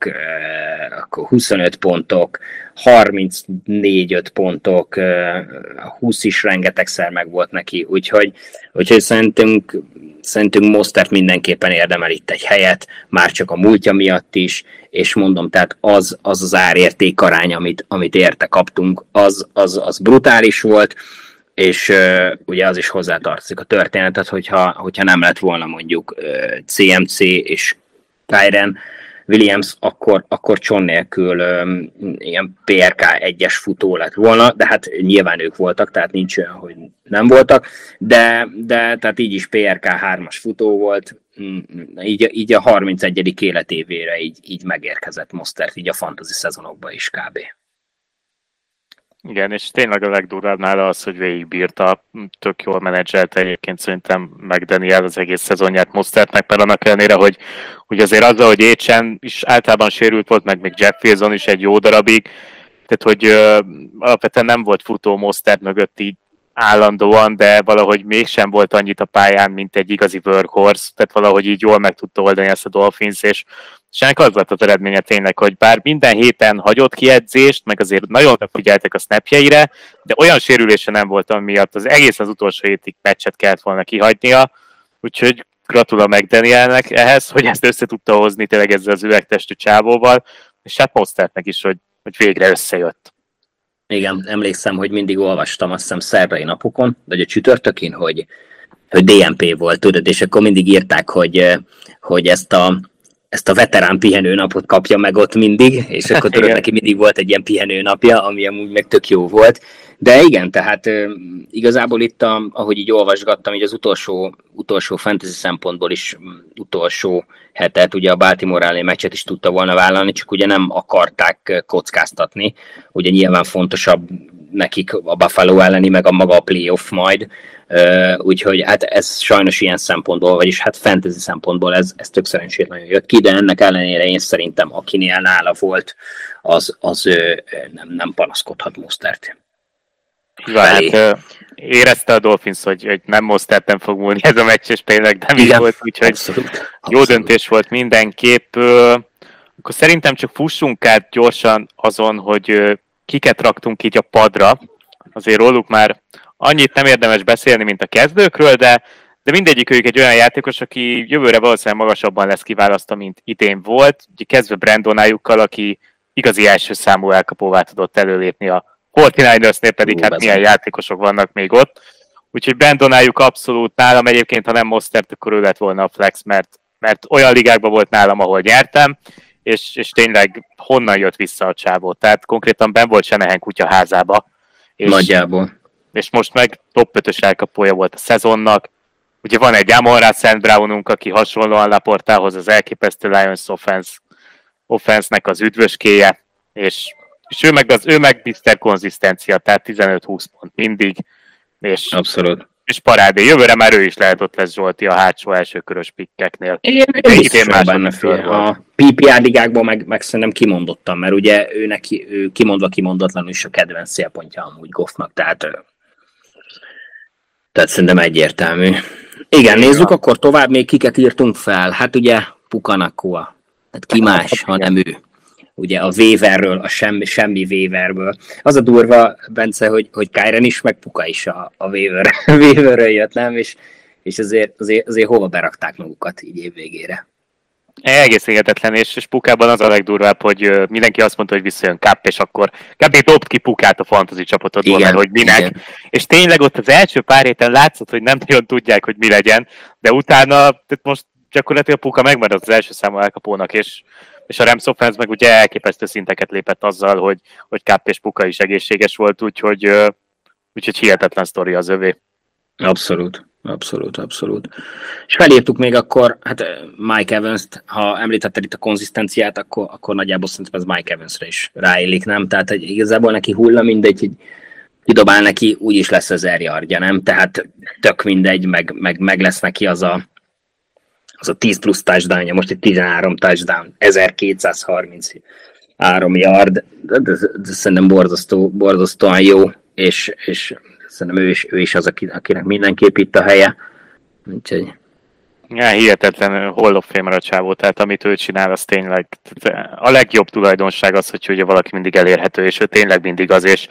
akkor 25 pontok, 34-5 pontok, 20 is rengetegszer meg volt neki, úgyhogy, úgyhogy szerintünk, szerintünk Mostert mindenképpen érdemel itt egy helyet, már csak a múltja miatt is, és mondom, tehát az az, az árérték arány, amit, amit érte kaptunk, az, az, az brutális volt, és uh, ugye az is hozzátartozik a történetet, hogyha, hogyha nem lett volna mondjuk uh, CMC és Kyren, Williams, akkor, akkor Cson nélkül um, ilyen PRK egyes futó lett volna, de hát nyilván ők voltak, tehát nincs olyan, hogy nem voltak, de, de tehát így is PRK 3-as futó volt, így, így a 31. életévére így, így megérkezett Mostert, így a fantasy szezonokba is kb. Igen, és tényleg a legdurvább nála az, hogy végigbírta, tök jól menedzselte egyébként szerintem meg Daniel az egész szezonját Mostertnek, mert annak ellenére, hogy, hogy azért azzal, hogy Écsen is általában sérült volt, meg még Jeff Wilson is egy jó darabig, tehát hogy ö, alapvetően nem volt futó Mostert mögött így állandóan, de valahogy mégsem volt annyit a pályán, mint egy igazi workhorse, tehát valahogy így jól meg tudta oldani ezt a Dolphins, és ennek az lett az eredménye tényleg, hogy bár minden héten hagyott ki edzést, meg azért nagyon figyeltek a snapjeire, de olyan sérülése nem volt, miatt az egész az utolsó hétig meccset kellett volna kihagynia, úgyhogy gratulál meg Danielnek ehhez, hogy ezt össze tudta hozni tényleg ezzel az üvegtestű csávóval, és hát Mostertnek is, hogy, hogy végre összejött. Igen, emlékszem, hogy mindig olvastam, azt hiszem szerdai napokon, vagy a csütörtökén, hogy, hogy DNP volt, tudod, és akkor mindig írták, hogy, hogy ezt a ezt a veterán pihenőnapot kapja meg ott mindig, és akkor tudod, neki mindig volt egy ilyen pihenőnapja, ami amúgy meg tök jó volt, De igen, tehát igazából itt, a, ahogy így olvasgattam, így az utolsó, utolsó fantasy szempontból is utolsó hetet, ugye a Baltimore elleni meccset is tudta volna vállalni, csak ugye nem akarták kockáztatni. Ugye nyilván fontosabb nekik a Buffalo elleni, meg a maga a playoff majd, úgyhogy hát ez sajnos ilyen szempontból, vagyis hát fantasy szempontból ez, ez tök szerencsétlenül jött ki, de ennek ellenére én szerintem akinél nála volt, az, az nem, nem panaszkodhat Mostert. Hát, érezte a Dolphins, hogy, hogy nem Mostert nem fog múlni ez a meccs, és tényleg nem így volt, úgyhogy abszolút, jó abszolút. döntés volt mindenképp. Akkor szerintem csak fussunk át gyorsan azon, hogy kiket raktunk így a padra. Azért róluk már annyit nem érdemes beszélni, mint a kezdőkről, de, de mindegyik ők egy olyan játékos, aki jövőre valószínűleg magasabban lesz kiválasztva, mint idén volt. Ugye kezdve Brandon Ayukkal, aki igazi első számú elkapóvá tudott előlépni a 49ersnél pedig Ú, hát milyen játékosok vannak még ott. Úgyhogy Brandon Ayuk abszolút nálam egyébként, ha nem Mostert, akkor ő lett volna a flex, mert, mert olyan ligákban volt nálam, ahol nyertem, és, és tényleg honnan jött vissza a csávó. Tehát konkrétan ben volt Senehen kutya házába. És, Nagyjából. És most meg top 5-ös elkapója volt a szezonnak. Ugye van egy Amon Szent Brownunk, aki hasonlóan Laportához az elképesztő Lions offense, offense-nek az üdvöskéje, és, és ő meg az ő meg Mr. Konzisztencia, tehát 15-20 pont mindig. És Abszolút és parádé. Jövőre már ő is lehet ott lesz Zsolti a hátsó elsőkörös pikkeknél. Én, én idén benne fél. A PPR ligákban meg, meg szerintem kimondottam, mert ugye ő neki ő kimondva kimondatlanul is a kedvenc célpontja amúgy Goffnak, tehát, tehát szerintem egyértelmű. Igen, nézzük akkor tovább, még kiket írtunk fel. Hát ugye Pukanakua. Hát ki más, hanem ő ugye a Véverről, a semmi, semmi Véverből. Az a durva, Bence, hogy, hogy Kyren is, meg Puka is a, a Véverről jött, nem? És, és azért, azért, azért hova berakták magukat így évvégére. Egész hihetetlen, és, és Pukában az a legdurvább, hogy mindenki azt mondta, hogy visszajön Kapp, és akkor kb. dobt ki Pukát a fantasy csapatodból, mert hogy minek. Igen. És tényleg ott az első pár héten látszott, hogy nem nagyon tudják, hogy mi legyen, de utána tehát most gyakorlatilag Puka megmaradt az első számú elkapónak, és és a Rams offense meg ugye elképesztő szinteket lépett azzal, hogy, hogy Kapp és Puka is egészséges volt, úgyhogy, úgyhogy hihetetlen sztori az övé. Abszolút, abszolút, abszolút. És felírtuk még akkor, hát Mike Evans-t, ha említetted itt a konzisztenciát, akkor, akkor nagyjából szerintem ez Mike Evans-re is ráillik, nem? Tehát hogy igazából neki hulla mindegy, hogy kidobál neki, úgyis lesz az erjardja, nem? Tehát tök mindegy, meg, meg, meg lesz neki az a, az a 10 plusz touchdownja, most egy 13 touchdown, 1233 yard, de, de, de szerintem borzasztó, borzasztóan jó, és, és szerintem ő is, ő is az, akinek mindenképp itt a helye. Úgyhogy... Ja, hihetetlen Hall of Fame csávó, tehát amit ő csinál, az tényleg a legjobb tulajdonság az, hogy ugye valaki mindig elérhető, és ő tényleg mindig az, és,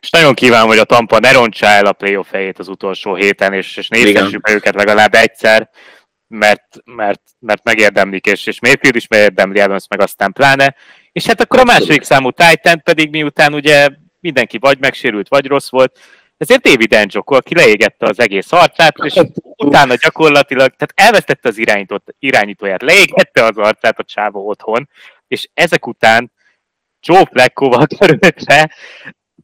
és nagyon kívánom, hogy a Tampa ne rontsa el a playoff helyét az utolsó héten, és, és nézzük őket legalább egyszer, mert, mert, mert megérdemlik, és, és Mayfield is megérdemli Evans meg aztán pláne. És hát akkor a második számú Titan pedig miután ugye mindenki vagy megsérült, vagy rossz volt, ezért David Njoko, aki leégette az egész arcát, és utána gyakorlatilag, tehát elvesztette az irányítót, irányítóját, leégette az arcát a csávó otthon, és ezek után Joe Flacco-val körülötte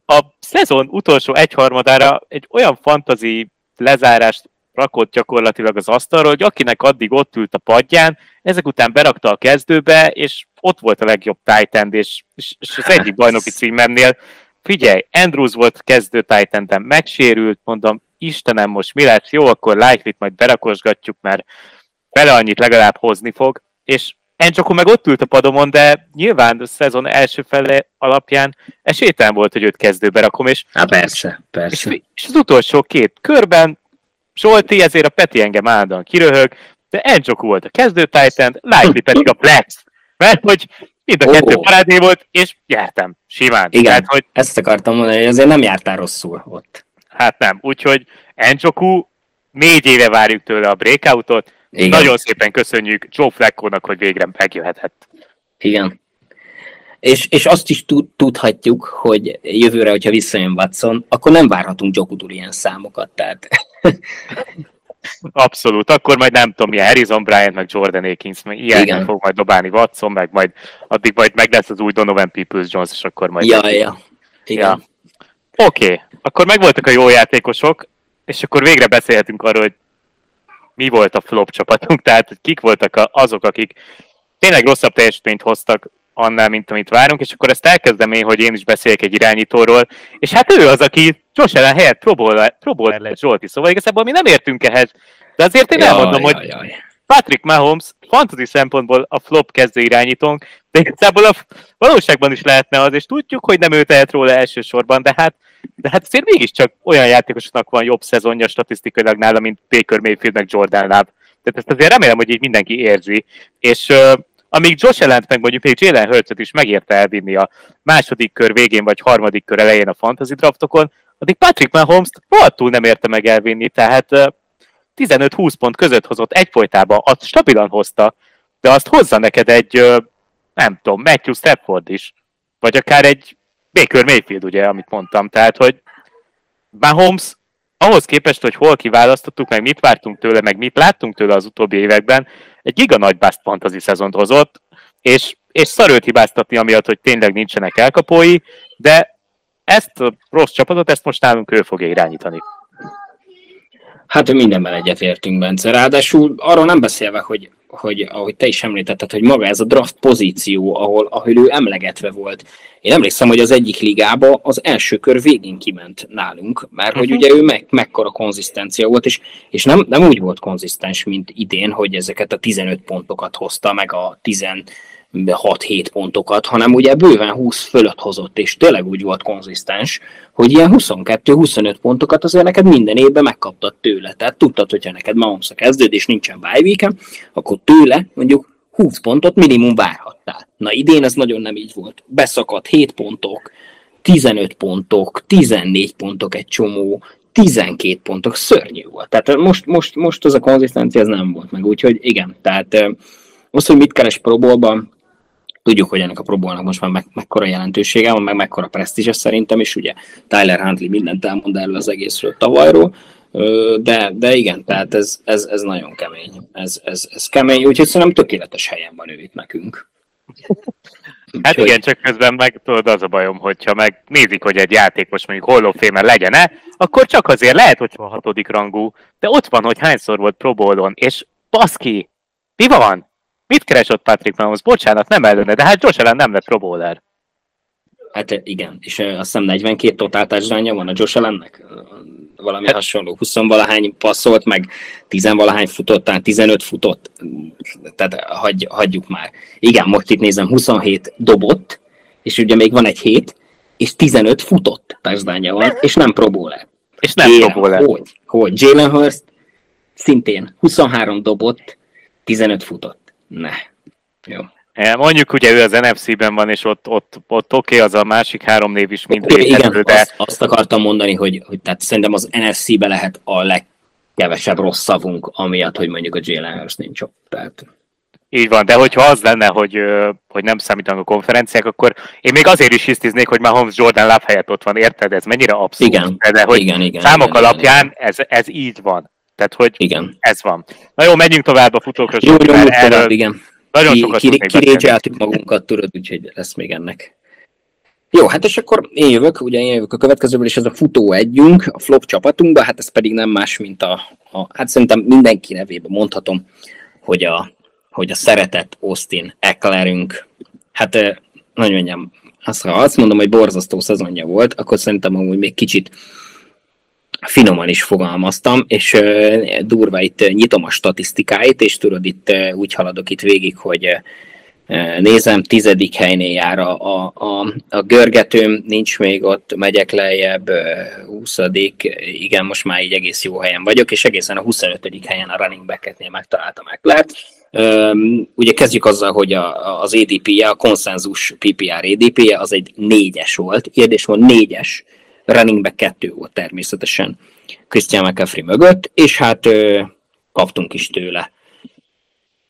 a szezon utolsó egyharmadára egy olyan fantazi lezárást rakott gyakorlatilag az asztalról, hogy akinek addig ott ült a padján, ezek után berakta a kezdőbe, és ott volt a legjobb titan és, és, és az egyik bajnoki címernél, figyelj, Andrews volt kezdő titan megsérült, mondom, Istenem, most mi lesz, jó, akkor likely majd berakosgatjuk, mert vele annyit legalább hozni fog, és Encsoko meg ott ült a padomon, de nyilván a szezon első fele alapján esélytelen volt, hogy őt kezdőbe rakom, és, Há, persze, persze. És, és az utolsó két körben Zsolti, ezért a Peti engem állandóan kiröhög, de Enjoku volt a kezdő Titan, Likely pedig a Flex. Mert hogy mind a kettő oh. parádé volt, és jártam simán. Igen, Tehát, hogy... ezt akartam mondani, hogy azért nem jártál rosszul ott. Hát nem, úgyhogy Enjoku, négy éve várjuk tőle a breakoutot, Igen. Nagyon szépen köszönjük Joe Fleckónak, hogy végre megjöhetett. Igen. És, és azt is tudhatjuk, hogy jövőre, hogyha visszajön Watson, akkor nem várhatunk Jokutól ilyen számokat. Tehát Abszolút, akkor majd nem tudom, milyen Harrison Bryant, meg Jordan Akins, meg ilyen fog majd dobálni Watson, meg majd addig majd meg lesz az új Donovan Peoples Jones, és akkor majd... Ja, ja. Igen. Ja. Oké, okay. akkor megvoltak a jó játékosok, és akkor végre beszélhetünk arról, hogy mi volt a flop csapatunk, tehát hogy kik voltak azok, akik tényleg rosszabb teljesítményt hoztak annál, mint amit várunk, és akkor ezt elkezdem én, hogy én is beszéljek egy irányítóról, és hát ő az, aki Josh Allen helyett próbál lett Zsolti, szóval igazából mi nem értünk ehhez, de azért én jaj, elmondom, jaj, hogy jaj. Patrick Mahomes fantasy szempontból a flop kezdő irányítónk, de igazából a valóságban is lehetne az, és tudjuk, hogy nem ő tehet róla elsősorban, de hát, de hát azért mégiscsak olyan játékosnak van jobb szezonja statisztikailag nála, mint Baker Mayfield meg Jordan Love. Tehát ezt azért remélem, hogy így mindenki érzi. És uh, amíg Josh allen meg mondjuk még Jalen hurts is megérte elvinni a második kör végén vagy harmadik kör elején a fantasy draftokon, addig Patrick Mahomes-t rohadtul nem érte meg elvinni, tehát uh, 15-20 pont között hozott egyfolytában, azt stabilan hozta, de azt hozza neked egy, nem tudom, Matthew Stafford is, vagy akár egy Baker Mayfield, ugye, amit mondtam, tehát, hogy Mahomes ahhoz képest, hogy hol kiválasztottuk, meg mit vártunk tőle, meg mit láttunk tőle az utóbbi években, egy giga nagy bust fantasy szezont hozott, és, és szarőt hibáztatni amiatt, hogy tényleg nincsenek elkapói, de ezt a rossz csapatot, ezt most nálunk ő fogja irányítani. Hát mindenben egyetértünk, Bence. Ráadásul arról nem beszélve, hogy, hogy ahogy te is említetted, hogy maga ez a draft pozíció, ahol, ahol ő emlegetve volt. Én emlékszem, hogy az egyik ligába az első kör végén kiment nálunk, mert hogy uh-huh. ugye ő meg, mekkora konzisztencia volt, és, és nem, nem úgy volt konzisztens, mint idén, hogy ezeket a 15 pontokat hozta, meg a 10 6-7 pontokat, hanem ugye bőven 20 fölött hozott, és tényleg úgy volt konzisztens, hogy ilyen 22-25 pontokat azért neked minden évben megkaptad tőle. Tehát tudtad, hogyha neked Mahomes a kezdőd, és nincsen bye akkor tőle mondjuk 20 pontot minimum várhattál. Na idén ez nagyon nem így volt. Beszakadt 7 pontok, 15 pontok, 14 pontok egy csomó, 12 pontok, szörnyű volt. Tehát most, most, most az a konzisztencia ez nem volt meg, úgyhogy igen, tehát most, hogy mit keres próbálban, Tudjuk, hogy ennek a próbálnak most már meg, mekkora jelentősége van, meg mekkora presztízse szerintem, és ugye Tyler Huntley mindent elmond erről az egészről tavalyról, de, de igen, tehát ez, ez, ez nagyon kemény. Ez, ez, ez kemény, úgyhogy szerintem tökéletes helyen van ő itt nekünk. Hát igen, csak közben meg tudod, az a bajom, hogyha meg nézik, hogy egy játékos mondjuk Fame legyen-e, akkor csak azért lehet, hogy a hatodik rangú, de ott van, hogy hányszor volt Pro és baszki, mi van? Mit keresett Patrick Mahomes? Bocsánat, nem ellene, de hát Josh Allen nem lett Pro Bowler. Hát igen, és azt hiszem 42 totál van a Josh Allennek. Valami hát, hasonló. 20 valahány passzolt, meg 10 valahány futott, tehát 15 futott. Tehát hagy, hagyjuk már. Igen, most itt nézem, 27 dobott, és ugye még van egy hét, és 15 futott touchdownja van, és nem Pro Bowler. És nem Pro Bowler. Hogy? Hogy? Jalen Hurst szintén 23 dobott, 15 futott. Ne. Jó. Mondjuk ugye ő az NFC-ben van, és ott, ott, ott oké, okay, az a másik három név is mind okay, igen, de... azt, azt akartam mondani, hogy, hogy tehát szerintem az NFC-be lehet a legkevesebb rossz szavunk, amiatt, hogy mondjuk a Jalen nincs ott. Tehát... Így van, de hogyha az lenne, hogy, hogy nem számítanak a konferenciák, akkor én még azért is hisztiznék, hogy már Holmes Jordan Love helyett ott van, érted? Ez mennyire abszurd. Igen, de hogy igen, igen, számok igen, alapján igen. Ez, ez így van. Tehát, hogy igen. ez van. Na jó, menjünk tovább a futókra. Jó, jó, erről tovább, igen. Nagyon ki, sokat ki, kirégyeltük magunkat, tudod, úgyhogy lesz még ennek. Jó, hát és akkor én jövök, ugye én jövök a következőből, és ez a futó együnk, a flop csapatunkba, hát ez pedig nem más, mint a, a hát szerintem mindenki nevében mondhatom, hogy a, hogy a szeretett Austin Ecklerünk, hát nagyon mondjam, azt, ha azt mondom, hogy borzasztó szezonja volt, akkor szerintem amúgy még kicsit finoman is fogalmaztam, és durva itt nyitom a statisztikáit, és tudod, itt úgy haladok itt végig, hogy nézem, tizedik helynél jár a, a, a, a görgetőm, nincs még ott, megyek lejjebb, huszadik, igen, most már így egész jó helyen vagyok, és egészen a 25. helyen a running back-etnél megtaláltam. Um, ugye kezdjük azzal, hogy a, az ADP-je, a konszenzus PPR ADP-je az egy négyes volt, kérdés van négyes running back kettő volt természetesen Christian McCaffrey mögött, és hát kaptunk is tőle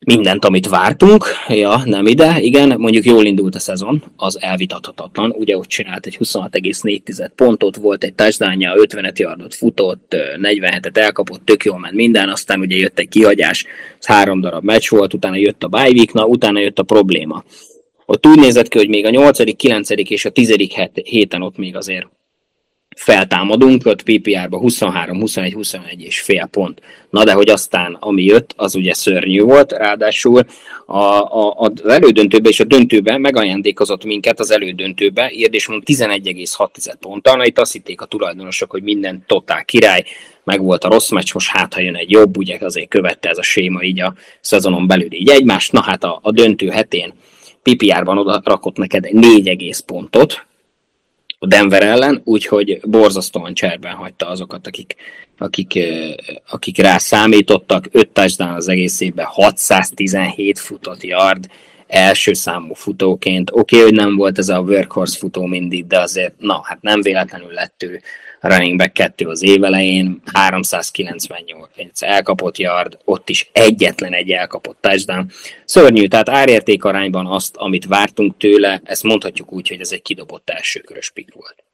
mindent, amit vártunk, ja, nem ide, igen, mondjuk jól indult a szezon, az elvitathatatlan, ugye ott csinált egy 26,4 pontot, volt egy touchdownja, 50 yardot futott, 47-et elkapott, tök jól ment minden, aztán ugye jött egy kihagyás, ez három darab meccs volt, utána jött a bye week, na, utána jött a probléma. Ott úgy nézett ki, hogy még a 8., 9. és a 10. héten ott még azért feltámadunk, ott PPR-ba 23, 21, 21 és fél pont. Na de hogy aztán ami jött, az ugye szörnyű volt, ráadásul a, a, az elődöntőben és a döntőben megajándékozott minket az elődöntőbe, és mondom 11,6 ponttal, na itt azt hitték a tulajdonosok, hogy minden totál király, meg volt a rossz meccs, most hát ha jön egy jobb, ugye azért követte ez a séma így a szezonon belül így egymást, na hát a, a döntő hetén PPR-ban oda rakott neked egy 4 egész pontot, a Denver ellen, úgyhogy borzasztóan cserben hagyta azokat, akik, akik, akik rá számítottak. 5 touchdown az egész évben, 617 futott yard, első számú futóként. Oké, okay, hogy nem volt ez a workhorse futó mindig, de azért, na, hát nem véletlenül lett ő running back 2 az évelején, 398 elkapott yard, ott is egyetlen egy elkapott touchdown. Szörnyű, tehát árérték arányban azt, amit vártunk tőle, ezt mondhatjuk úgy, hogy ez egy kidobott elsőkörös pick volt.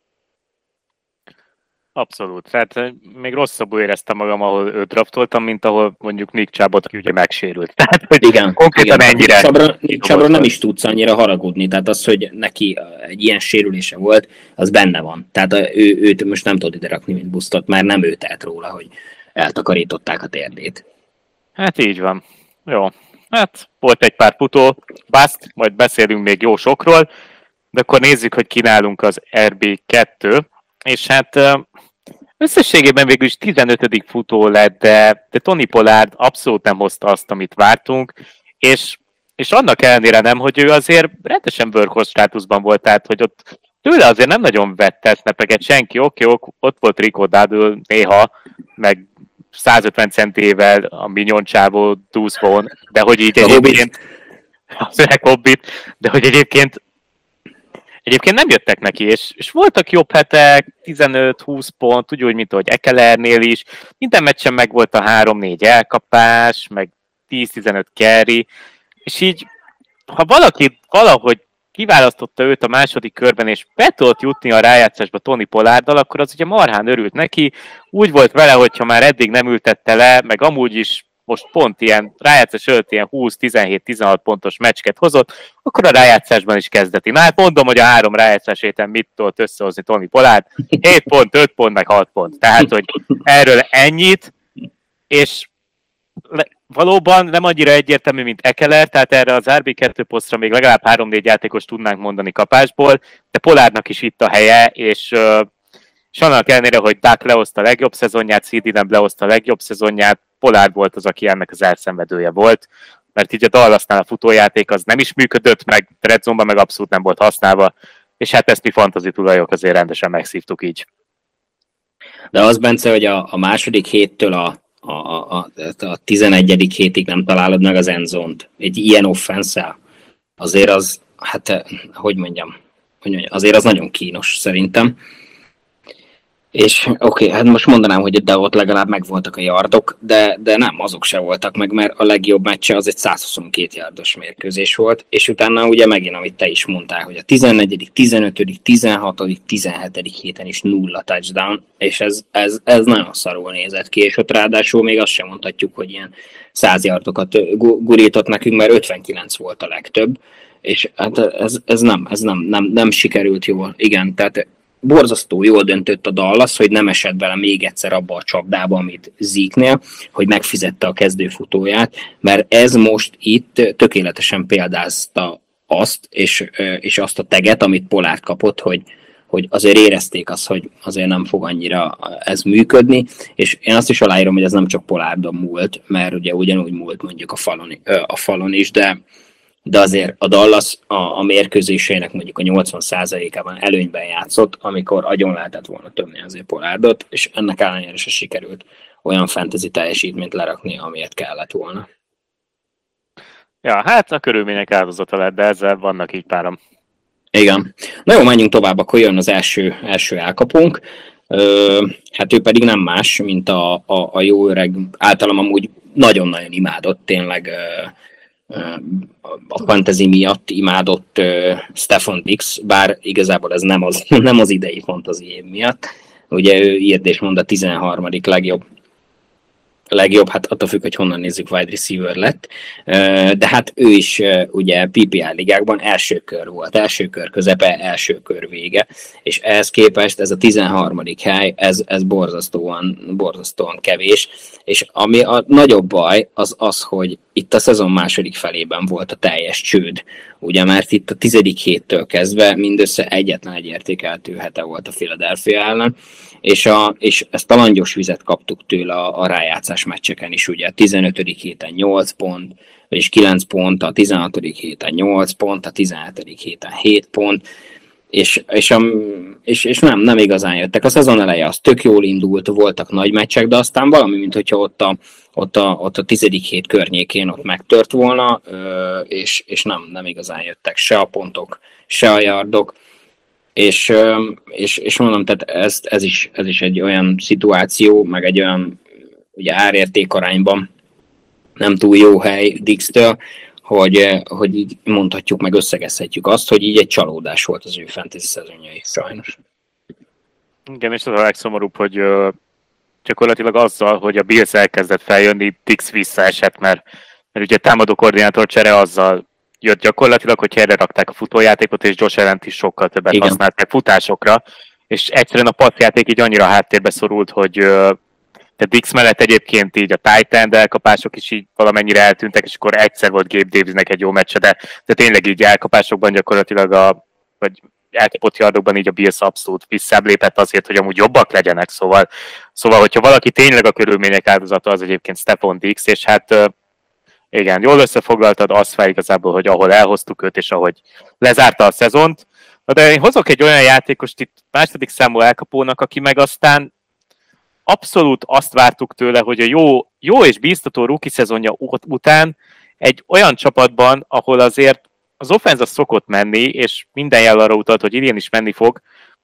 Abszolút. Tehát eh, még rosszabbul éreztem magam, ahol őt draftoltam, mint ahol mondjuk Nick Csábot, ugye megsérült. Tehát, hogy igen, konkrétan igen. ennyire. Csabra, Csabra nem is tudsz annyira haragudni, tehát az, hogy neki eh, egy ilyen sérülése volt, az benne van. Tehát eh, ő, őt most nem tudod ide rakni, mint busztot, mert nem ő telt róla, hogy eltakarították a térdét. Hát így van. Jó. Hát volt egy pár futó, bászt, majd beszélünk még jó sokról, de akkor nézzük, hogy kínálunk az RB2, és hát Összességében végül is 15. futó lett, de, de Tony Pollard abszolút nem hozta azt, amit vártunk, és, és annak ellenére nem, hogy ő azért rendesen workhorse státuszban volt, tehát hogy ott tőle azért nem nagyon vette snapeket senki, oké, okay, ott volt Rico Dádül néha, meg 150 centével a Mignon csávó 20 de hogy így egyébként az öreg hobbit, de hogy egyébként Egyébként nem jöttek neki, és, és voltak jobb hetek, 15-20 pont, úgy, mint ahogy Ekelernél is. Minden meccsen meg volt a 3-4 elkapás, meg 10-15 carry, és így, ha valaki valahogy kiválasztotta őt a második körben, és be tudott jutni a rájátszásba Tony Pollárdal, akkor az ugye marhán örült neki. Úgy volt vele, hogyha már eddig nem ültette le, meg amúgy is most pont ilyen rájátszás előtt ilyen 20-17-16 pontos meccsket hozott, akkor a rájátszásban is kezdeti. Na hát mondom, hogy a három rájátszás héten mit tudott összehozni Tony Polát. 7 pont, 5 pont, meg 6 pont. Tehát, hogy erről ennyit, és valóban nem annyira egyértelmű, mint Ekeler, tehát erre az RB2 posztra még legalább 3-4 játékos tudnánk mondani kapásból, de Polárnak is itt a helye, és és annak ellenére, hogy Duck lehozta a legjobb szezonját, CD nem lehozta a legjobb szezonját, Polár volt az, aki ennek az elszenvedője volt, mert így a Dallasnál a futójáték az nem is működött, meg Red Zone-ban meg abszolút nem volt használva, és hát ezt mi fantazi tulajok azért rendesen megszívtuk így. De az, Bence, hogy a, a második héttől a, a, a, a 11. hétig nem találod meg az endzont. Egy ilyen offenszel, azért az, hát, hogy mondjam, hogy mondjam, azért az nagyon kínos szerintem. És oké, okay, hát most mondanám, hogy de ott legalább megvoltak a yardok, de, de nem, azok se voltak meg, mert a legjobb meccse az egy 122 yardos mérkőzés volt, és utána ugye megint, amit te is mondtál, hogy a 14., 15., 16., 17. héten is nulla touchdown, és ez, ez, ez nagyon szarul nézett ki, és ott ráadásul még azt sem mondhatjuk, hogy ilyen 100 yardokat gurított nekünk, mert 59 volt a legtöbb, és hát ez, ez, nem, ez nem, nem, nem sikerült jól. Igen, tehát borzasztó jól döntött a Dallas, hogy nem esett bele még egyszer abba a csapdába, amit Ziknél, hogy megfizette a kezdőfutóját, mert ez most itt tökéletesen példázta azt, és, és azt a teget, amit Polár kapott, hogy, hogy azért érezték azt, hogy azért nem fog annyira ez működni, és én azt is aláírom, hogy ez nem csak Polárdon múlt, mert ugye ugyanúgy múlt mondjuk a falon, a falon is, de, de azért a Dallas a, a mérkőzéseinek mondjuk a 80%-ában előnyben játszott, amikor agyon lehetett volna tömni azért Polárdot, és ennek ellenére se sikerült olyan fantasy teljesítményt lerakni, amilyet kellett volna. Ja, hát a körülmények áldozata lett, de ezzel vannak így párom. Igen. Na jó, menjünk tovább, akkor jön az első, első elkapunk. Ö, hát ő pedig nem más, mint a, a, a jó öreg, általam amúgy nagyon-nagyon imádott tényleg a fantasy miatt imádott Stefan Dix, bár igazából ez nem az, nem az idei fantasy év miatt. Ugye ő írt és mond a 13. legjobb legjobb, hát attól függ, hogy honnan nézzük, wide receiver lett, de hát ő is ugye PPR ligákban első kör volt, első kör közepe, első kör vége, és ehhez képest ez a 13. hely, ez, ez borzasztóan, borzasztóan kevés, és ami a nagyobb baj, az az, hogy itt a szezon második felében volt a teljes csőd, ugye, mert itt a tizedik héttől kezdve mindössze egyetlen egy értékeltő hete volt a Philadelphia ellen, és, a, és ezt a langyos vizet kaptuk tőle a, a rájátszás meccseken is, ugye, a 15. héten 8 pont, vagyis 9 pont, a 16. héten 8 pont, a 17. héten 7 pont, és, és, a, és, és nem, nem igazán jöttek. A szezon eleje az tök jól indult, voltak nagy meccsek, de aztán valami, mint hogyha ott a, ott a, ott a tizedik hét környékén ott megtört volna, és, és nem, nem igazán jöttek se a pontok, se a yardok, és, és, és mondom, tehát ez, ez, is, ez is egy olyan szituáció, meg egy olyan ugye árértékarányban nem túl jó hely Dix-től, hogy, hogy így mondhatjuk, meg összegezhetjük azt, hogy így egy csalódás volt az ő fantasy szezonjai, sajnos. Igen, és az a legszomorúbb, hogy gyakorlatilag azzal, hogy a Bills elkezdett feljönni, Dix visszaesett, mert, mert ugye támadó koordinátor csere azzal jött gyakorlatilag, hogy helyre rakták a futójátékot, és Josh allen is sokkal többet Igen. használták futásokra, és egyszerűen a passzjáték így annyira háttérbe szorult, hogy de Dix mellett egyébként így a Titan elkapások is így valamennyire eltűntek, és akkor egyszer volt Gabe Davisnek egy jó meccse, de, de tényleg így elkapásokban gyakorlatilag a, vagy elkapott yardokban így a Bills abszolút visszább lépett azért, hogy amúgy jobbak legyenek, szóval, szóval hogyha valaki tényleg a körülmények áldozata, az egyébként Stefan Dix, és hát igen, jól összefoglaltad, az fel igazából, hogy ahol elhoztuk őt, és ahogy lezárta a szezont, de én hozok egy olyan játékost itt második számú elkapónak, aki meg aztán abszolút azt vártuk tőle, hogy a jó, jó és bíztató rookie szezonja után egy olyan csapatban, ahol azért az offenza szokott menni, és minden jel arra utalt, hogy idén is menni fog,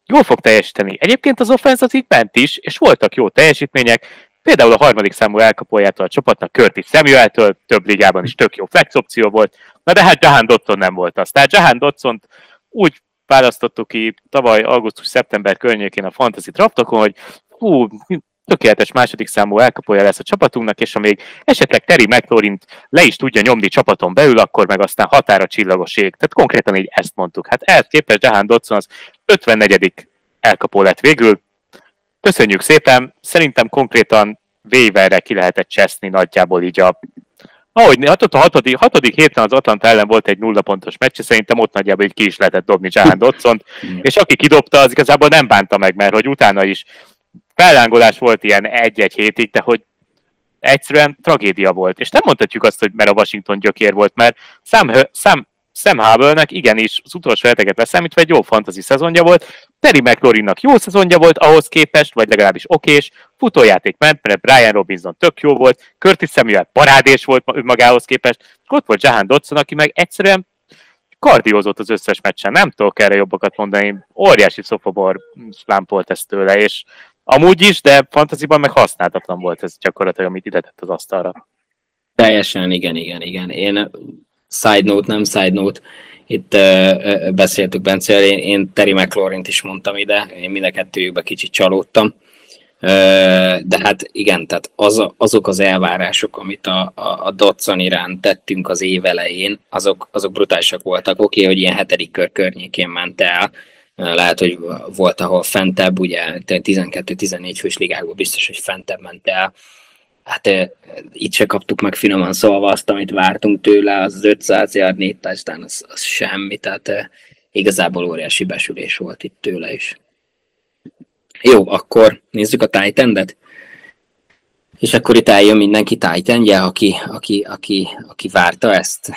jól fog teljesíteni. Egyébként az offenza az ment is, és voltak jó teljesítmények, például a harmadik számú elkapójától a csapatnak Curtis Samuel-től, több ligában is tök jó flex opció volt, na de hát Jahan Dotson nem volt az. Tehát Jahan dotson úgy választottuk ki tavaly augusztus-szeptember környékén a fantasy draftokon, hogy hú, tökéletes második számú elkapója lesz a csapatunknak, és ha még esetleg Terry McLaurin le is tudja nyomni csapaton belül, akkor meg aztán határa csillagos ég. Tehát konkrétan így ezt mondtuk. Hát ehhez képest Jahan Dodson az 54. elkapó lett végül. Köszönjük szépen, szerintem konkrétan waiverre ki lehetett cseszni nagyjából így a ahogy hát ott a hatodik, hatodik héten az Atlanta ellen volt egy nulla pontos meccs, szerintem ott nagyjából így ki is lehetett dobni Jahan Dodson, és aki kidobta, az igazából nem bánta meg, mert hogy utána is fellángolás volt ilyen egy-egy hétig, de hogy egyszerűen tragédia volt. És nem mondhatjuk azt, hogy mert a Washington gyökér volt, mert Sam, Sam, Sam Hubble-nek igenis az utolsó heteket leszámítva egy jó fantasy szezonja volt, Terry McLaurinnak jó szezonja volt ahhoz képest, vagy legalábbis okés, futójáték ment, mert Brian Robinson tök jó volt, Curtis Samuel parádés volt magához képest, ott volt Jahan Dodson, aki meg egyszerűen kardiózott az összes meccsen, nem tudok erre jobbakat mondani, óriási szofobor lámpolt ezt tőle, és Amúgy is, de fantaziban meg használtatlan volt ez gyakorlatilag, amit ide tett az asztalra. Teljesen, igen, igen, igen. Én side note, nem side note, itt uh, beszéltük Bence, én, én Terry mclaurin is mondtam ide, én mind a kettőjükbe kicsit csalódtam. Uh, de hát igen, tehát az, azok az elvárások, amit a, a, a Dotson irán tettünk az év elején, azok, azok brutálisak voltak. Oké, okay, hogy ilyen hetedik kör környékén ment el, lehet, hogy volt, ahol fentebb, ugye 12-14 fős ligákból biztos, hogy fentebb ment el. Hát itt se kaptuk meg finoman szólva azt, amit vártunk tőle, az 500 yard, 4 touchdown, az, az semmi, tehát igazából óriási besülés volt itt tőle is. Jó, akkor nézzük a titan -et. És akkor itt eljön mindenki titan aki, aki, aki, aki várta ezt.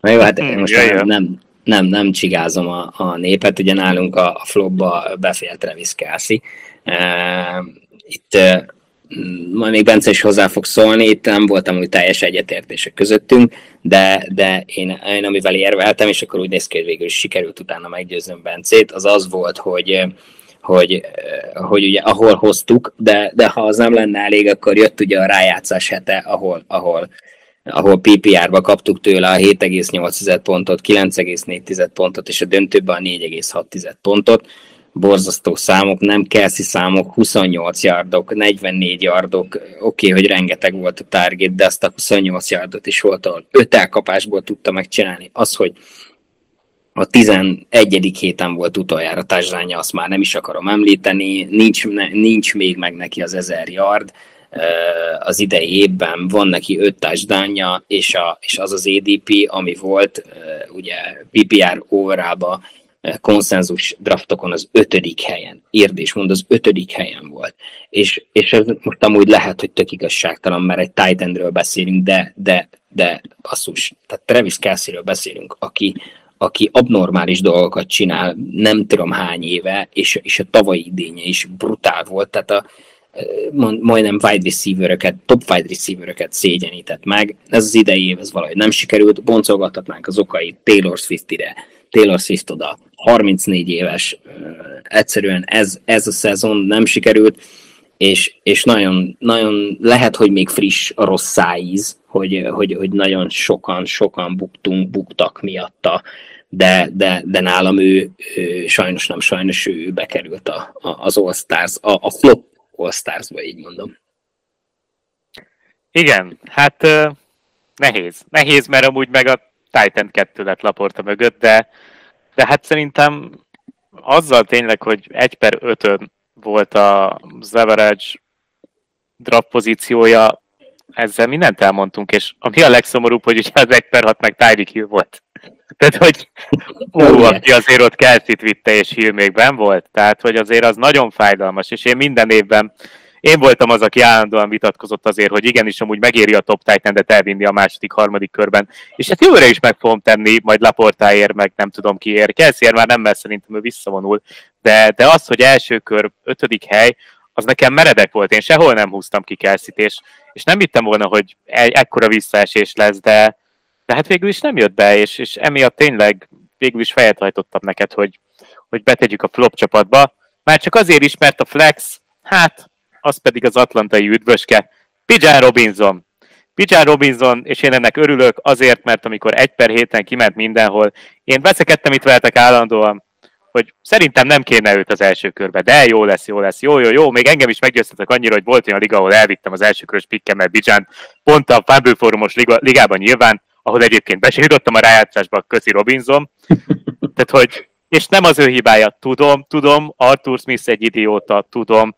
Na jó, hát hmm, most ja, nem, nem, nem csigázom a, a népet, ugye nálunk a, a flopba befél Travis Kelsey. Uh, itt uh, majd még Bence is hozzá fog szólni, itt nem voltam úgy teljes egyetértések közöttünk, de, de én, én amivel érveltem, és akkor úgy néz ki, hogy végül is sikerült utána meggyőznöm Bencét, az az volt, hogy hogy, hogy ugye ahol hoztuk, de, de ha az nem lenne elég, akkor jött ugye a rájátszás hete, ahol, ahol ahol PPR-ba kaptuk tőle a 7,8 pontot, 9,4 pontot, és a döntőben a 4,6 pontot. borzasztó számok, nem Kelsey számok, 28 yardok, 44 yardok, oké, okay, hogy rengeteg volt a target, de azt a 28 yardot is volt, ahol 5 elkapásból tudta megcsinálni. Az, hogy a 11. héten volt utoljára társadalnya, azt már nem is akarom említeni, nincs, nincs még meg neki az 1000 yard, az idei évben van neki öt touchdownja, és, a, és az az ADP, ami volt, ugye PPR overába konszenzus draftokon az ötödik helyen. Érd és mond, az ötödik helyen volt. És, és ez most amúgy lehet, hogy tök igazságtalan, mert egy Titanről beszélünk, de, de, de basszus, tehát Travis Kelsey-ről beszélünk, aki, aki abnormális dolgokat csinál, nem tudom hány éve, és, és a tavalyi idénye is brutál volt, tehát a, majdnem wide receiver top wide receiver szégyenített meg. Ez az idei év, ez valahogy nem sikerült, boncolgathatnánk az okai Taylor Swift-ire, Taylor Swift oda, 34 éves, egyszerűen ez, ez a szezon nem sikerült, és, és nagyon, nagyon lehet, hogy még friss a rossz szájíz, hogy, hogy, hogy nagyon sokan, sokan buktunk, buktak miatta, de, de, de nálam ő, ő sajnos nem sajnos ő bekerült a, a, az All-Stars, a, a flop All-Stars-ba, így mondom. Igen, hát nehéz. Nehéz, mert amúgy meg a Titan 2 lett Laporta mögött, de, de hát szerintem azzal tényleg, hogy 1 per 5 volt a Zavarage draft pozíciója, ezzel mindent elmondtunk, és ami a legszomorúbb, hogy ugye az 1 per 6 meg Tyreek Hill volt. Tehát, hogy ú, aki azért ott Kelsey-t vitte, és Hill még ben volt, tehát, hogy azért az nagyon fájdalmas, és én minden évben én voltam az, aki állandóan vitatkozott azért, hogy igenis amúgy megéri a top titan elvinni a második, harmadik körben. És hát jövőre is meg fogom tenni, majd Laportáért, meg nem tudom kiért. Kelseyért már nem, mert szerintem ő visszavonul. De, de az, hogy első kör, ötödik hely, az nekem meredek volt. Én sehol nem húztam ki kelsey és, és nem hittem volna, hogy egy ekkora visszaesés lesz, de, de hát végül is nem jött be, és, és emiatt tényleg végül is fejet hajtottam neked, hogy, hogy betegyük a flop csapatba. Már csak azért is, mert a flex, hát az pedig az atlantai üdvöske, Pijan Robinson. Pijan Robinson, és én ennek örülök azért, mert amikor egy per héten kiment mindenhol, én veszekedtem itt veletek állandóan, hogy szerintem nem kéne őt az első körbe, de jó lesz, jó lesz, jó, jó, jó. Még engem is meggyőztetek annyira, hogy volt olyan liga, ahol elvittem az első körös pikkemet Bijan, pont a Fumble Forumos liga, ligában nyilván, ahol egyébként besírítottam a rájátszásba, köszi Robinson. Tehát, hogy, és nem az ő hibája, tudom, tudom, Arthur Smith egy idióta, tudom,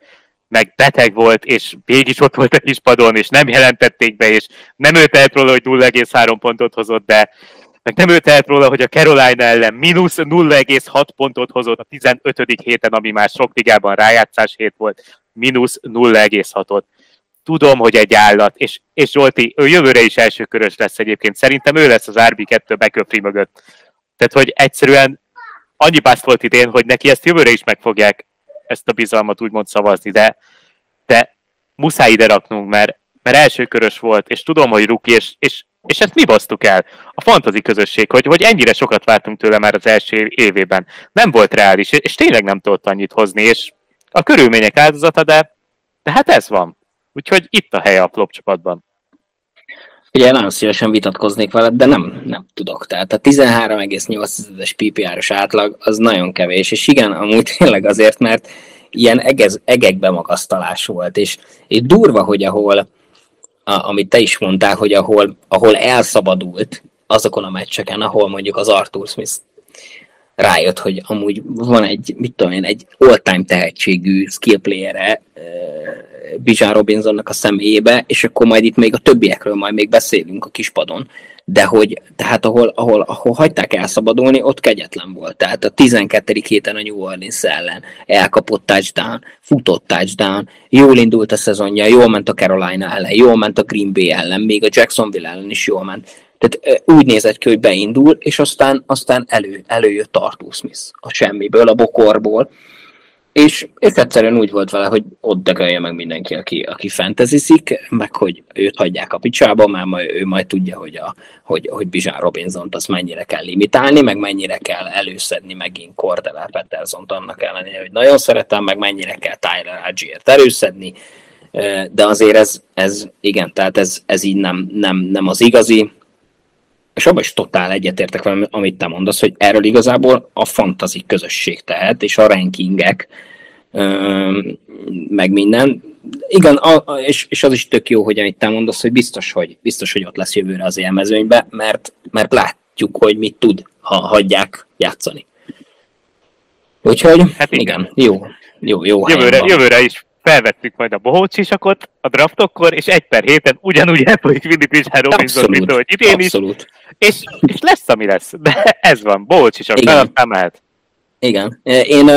meg beteg volt, és végig ott volt a kispadon, és nem jelentették be, és nem ő tehet róla, hogy 0,3 pontot hozott, de meg nem ő tehet róla, hogy a Carolina ellen mínusz 0,6 pontot hozott a 15. héten, ami már sok ligában rájátszás hét volt, mínusz 0,6-ot. Tudom, hogy egy állat, és, és Zsolti, ő jövőre is elsőkörös lesz egyébként. Szerintem ő lesz az RB2 beköpri mögött. Tehát, hogy egyszerűen annyi pászt volt idén, hogy neki ezt jövőre is meg fogják ezt a bizalmat úgymond szavazni, de, de muszáj ide raknunk, mert, mert elsőkörös volt, és tudom, hogy ruki, és, és, és ezt mi basztuk el? A fantazi közösség, hogy, hogy ennyire sokat vártunk tőle már az első évében. Nem volt reális, és tényleg nem tudott annyit hozni, és a körülmények áldozata, de, de hát ez van. Úgyhogy itt a helye a flop csapatban. Ugye nagyon szívesen vitatkoznék veled, de nem, nem tudok. Tehát a 13,8-es PPR-os átlag az nagyon kevés, és igen, amúgy tényleg azért, mert ilyen egez, egekbe magasztalás volt, és, és durva, hogy ahol, a, amit te is mondtál, hogy ahol, ahol elszabadult azokon a meccseken, ahol mondjuk az Arthur Smith rájött, hogy amúgy van egy, mit tudom én, egy all-time tehetségű skill playere Bijan Robinsonnak a személyébe, és akkor majd itt még a többiekről majd még beszélünk a kispadon, de hogy, tehát ahol, ahol, ahol hagyták elszabadulni, ott kegyetlen volt. Tehát a 12. héten a New Orleans ellen elkapott touchdown, futott touchdown, jól indult a szezonja, jól ment a Carolina ellen, jól ment a Green Bay ellen, még a Jacksonville ellen is jól ment. Tehát úgy nézett ki, hogy beindul, és aztán, aztán elő, előjött Arthur Smith a semmiből, a bokorból, és, és egyszerűen úgy volt vele, hogy ott dögölje meg mindenki, aki, aki fentezizik, meg hogy őt hagyják a picsába, mert majd, ő majd tudja, hogy, a, hogy, hogy Bizsán Robinson-t azt mennyire kell limitálni, meg mennyire kell előszedni megint Cordell patterson annak ellenére, hogy nagyon szeretem, meg mennyire kell Tyler Algiert előszedni, de azért ez, ez igen, tehát ez, ez így nem, nem, nem az igazi, és abban is totál egyetértek velem, amit te mondasz, hogy erről igazából a fantazi közösség tehet, és a rankingek, meg minden. Igen, a, a, és, és az is tök jó, hogy amit te mondasz, hogy biztos, hogy, biztos, hogy ott lesz jövőre az élmezőnybe, mert, mert látjuk, hogy mit tud, ha hagyják játszani. Úgyhogy, hát igen, igen jó, jó, jó jövőre, jövőre is felvettük majd a bohócsisakot a draftokkor, és egy per héten ugyanúgy elfolyik Vinny Pizsár Robinson, mint ahogy idén abszolút. is. És, és lesz, ami lesz. De ez van, bohócsisak, fel nem lehet. Igen. Én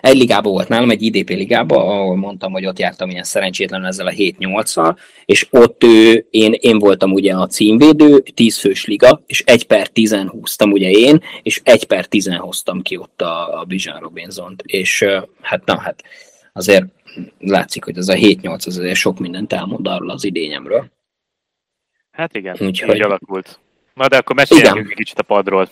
egy ligában volt nálam, egy IDP ligában, ahol mondtam, hogy ott jártam ilyen szerencsétlen ezzel a 7-8-szal, és ott ő, én, én voltam ugye a címvédő, 10 fős liga, és 1 per 10 húztam ugye én, és 1 per 10 hoztam ki ott a, a Bizsán Robinson-t, és hát na, hát azért látszik, hogy ez a 7-8 az azért sok mindent elmond arról az idényemről. Hát igen, Úgyhogy... így alakult. Na de akkor meséljünk egy kicsit a padról.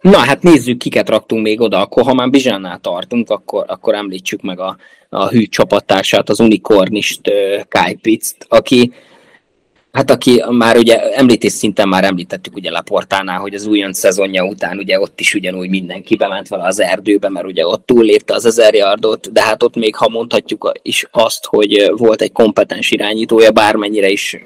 Na hát nézzük, kiket raktunk még oda. Akkor ha már Bizsánnál tartunk, akkor, akkor említsük meg a, a hű csapattársát, az unikornist uh, Kai Pitzt, aki Hát aki már ugye említés szinten már említettük ugye Laportánál, hogy az újon szezonja után ugye ott is ugyanúgy mindenki bement vele az erdőbe, mert ugye ott túllépte az ezer yardot, de hát ott még ha mondhatjuk is azt, hogy volt egy kompetens irányítója, bármennyire is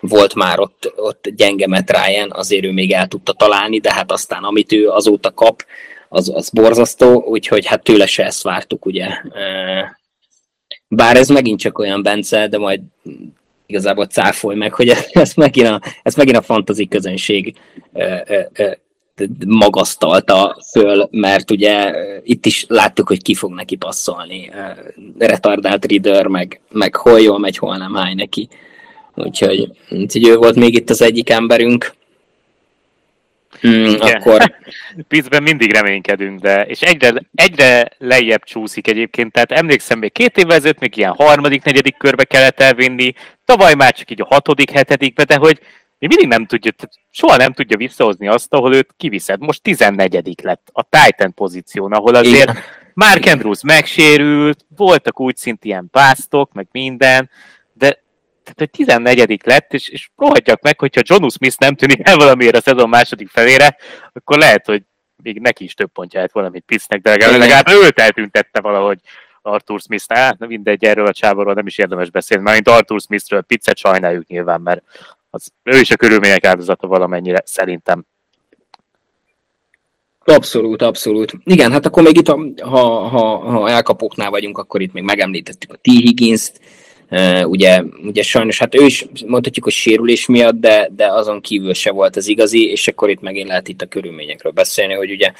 volt már ott, ott gyenge Matt Ryan, azért ő még el tudta találni, de hát aztán amit ő azóta kap, az, az borzasztó, úgyhogy hát tőle se ezt vártuk, ugye. Bár ez megint csak olyan, Bence, de majd igazából cáfolj meg, hogy ez megint a, ez megint a fantazi közönség magasztalta föl, mert ugye itt is láttuk, hogy ki fog neki passzolni. Retardált Reader, meg, meg hol jól megy, hol nem hány neki. Úgyhogy, úgyhogy ő volt még itt az egyik emberünk. Hmm, akkor... Pizzben mindig reménykedünk, de és egyre, egyre lejjebb csúszik egyébként, tehát emlékszem, még két évvel ezelőtt még ilyen harmadik, negyedik körbe kellett elvinni, tavaly már csak így a hatodik, hetedikbe, de hogy mi mindig nem tudja, soha nem tudja visszahozni azt, ahol őt kiviszed. Most 14 lett a Titan pozíción, ahol azért Igen. Mark Andrews megsérült, voltak úgy szint ilyen pásztok, meg minden, de tehát, hogy 14 lett, és, és rohadjak meg, hogyha John Smith nem tűnik el valamiért a szezon második felére, akkor lehet, hogy még neki is több pontja lehet valamit Pisznek, de legalább, legalább őt eltüntette valahogy Arthur Smith, hát na mindegy, erről a csávorról nem is érdemes beszélni, mert Arthur Smithről pizzet sajnáljuk nyilván, mert az, ő is a körülmények áldozata valamennyire, szerintem. Abszolút, abszolút. Igen, hát akkor még itt, ha, ha, ha elkapóknál vagyunk, akkor itt még megemlítettük a T. Higgins-t, ugye, ugye sajnos, hát ő is mondhatjuk, hogy sérülés miatt, de, de azon kívül se volt az igazi, és akkor itt megint lehet itt a körülményekről beszélni, hogy ugye,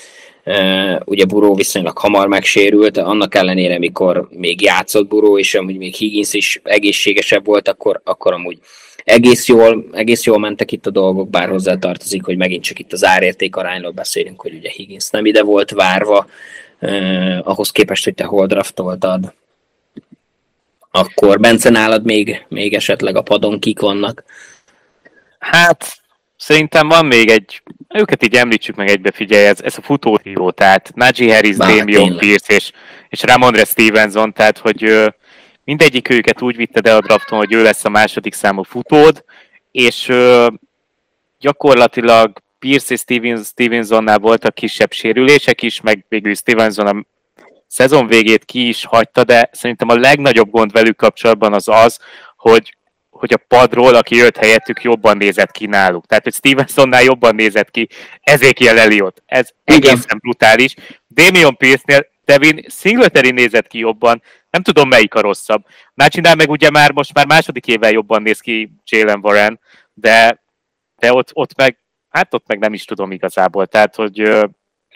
ugye Buró viszonylag hamar megsérült, annak ellenére, mikor még játszott Buró, és amúgy még Higgins is egészségesebb volt, akkor, akkor amúgy egész jól, egész jól mentek itt a dolgok, bár hozzá tartozik, hogy megint csak itt az árérték arányról beszélünk, hogy ugye Higgins nem ide volt várva, uh, ahhoz képest, hogy te hol draftoltad akkor Bence nálad még, még esetleg a padon kik vannak? Hát szerintem van még egy, őket így említsük meg egybe, figyelj, ez, ez a futóhívó, tehát Najee Harris, Bár, Damian Pierce és, és Ramondre Stevenson, tehát hogy mindegyik őket úgy vitted el a drafton, hogy ő lesz a második számú futód, és gyakorlatilag Pierce és Stevensonnál voltak kisebb sérülések is, meg végül Stevenson a szezon végét ki is hagyta, de szerintem a legnagyobb gond velük kapcsolatban az az, hogy hogy a padról, aki jött helyettük, jobban nézett ki náluk. Tehát, hogy Stevensonnál jobban nézett ki Ezekiel Elliot. Ez egészen Igen. brutális. Damian Pierce-nél Devin Singletary nézett ki jobban, nem tudom melyik a rosszabb. Nácsinál meg ugye már most már második évvel jobban néz ki Jalen Warren, de, de ott, ott meg, hát ott meg nem is tudom igazából. Tehát, hogy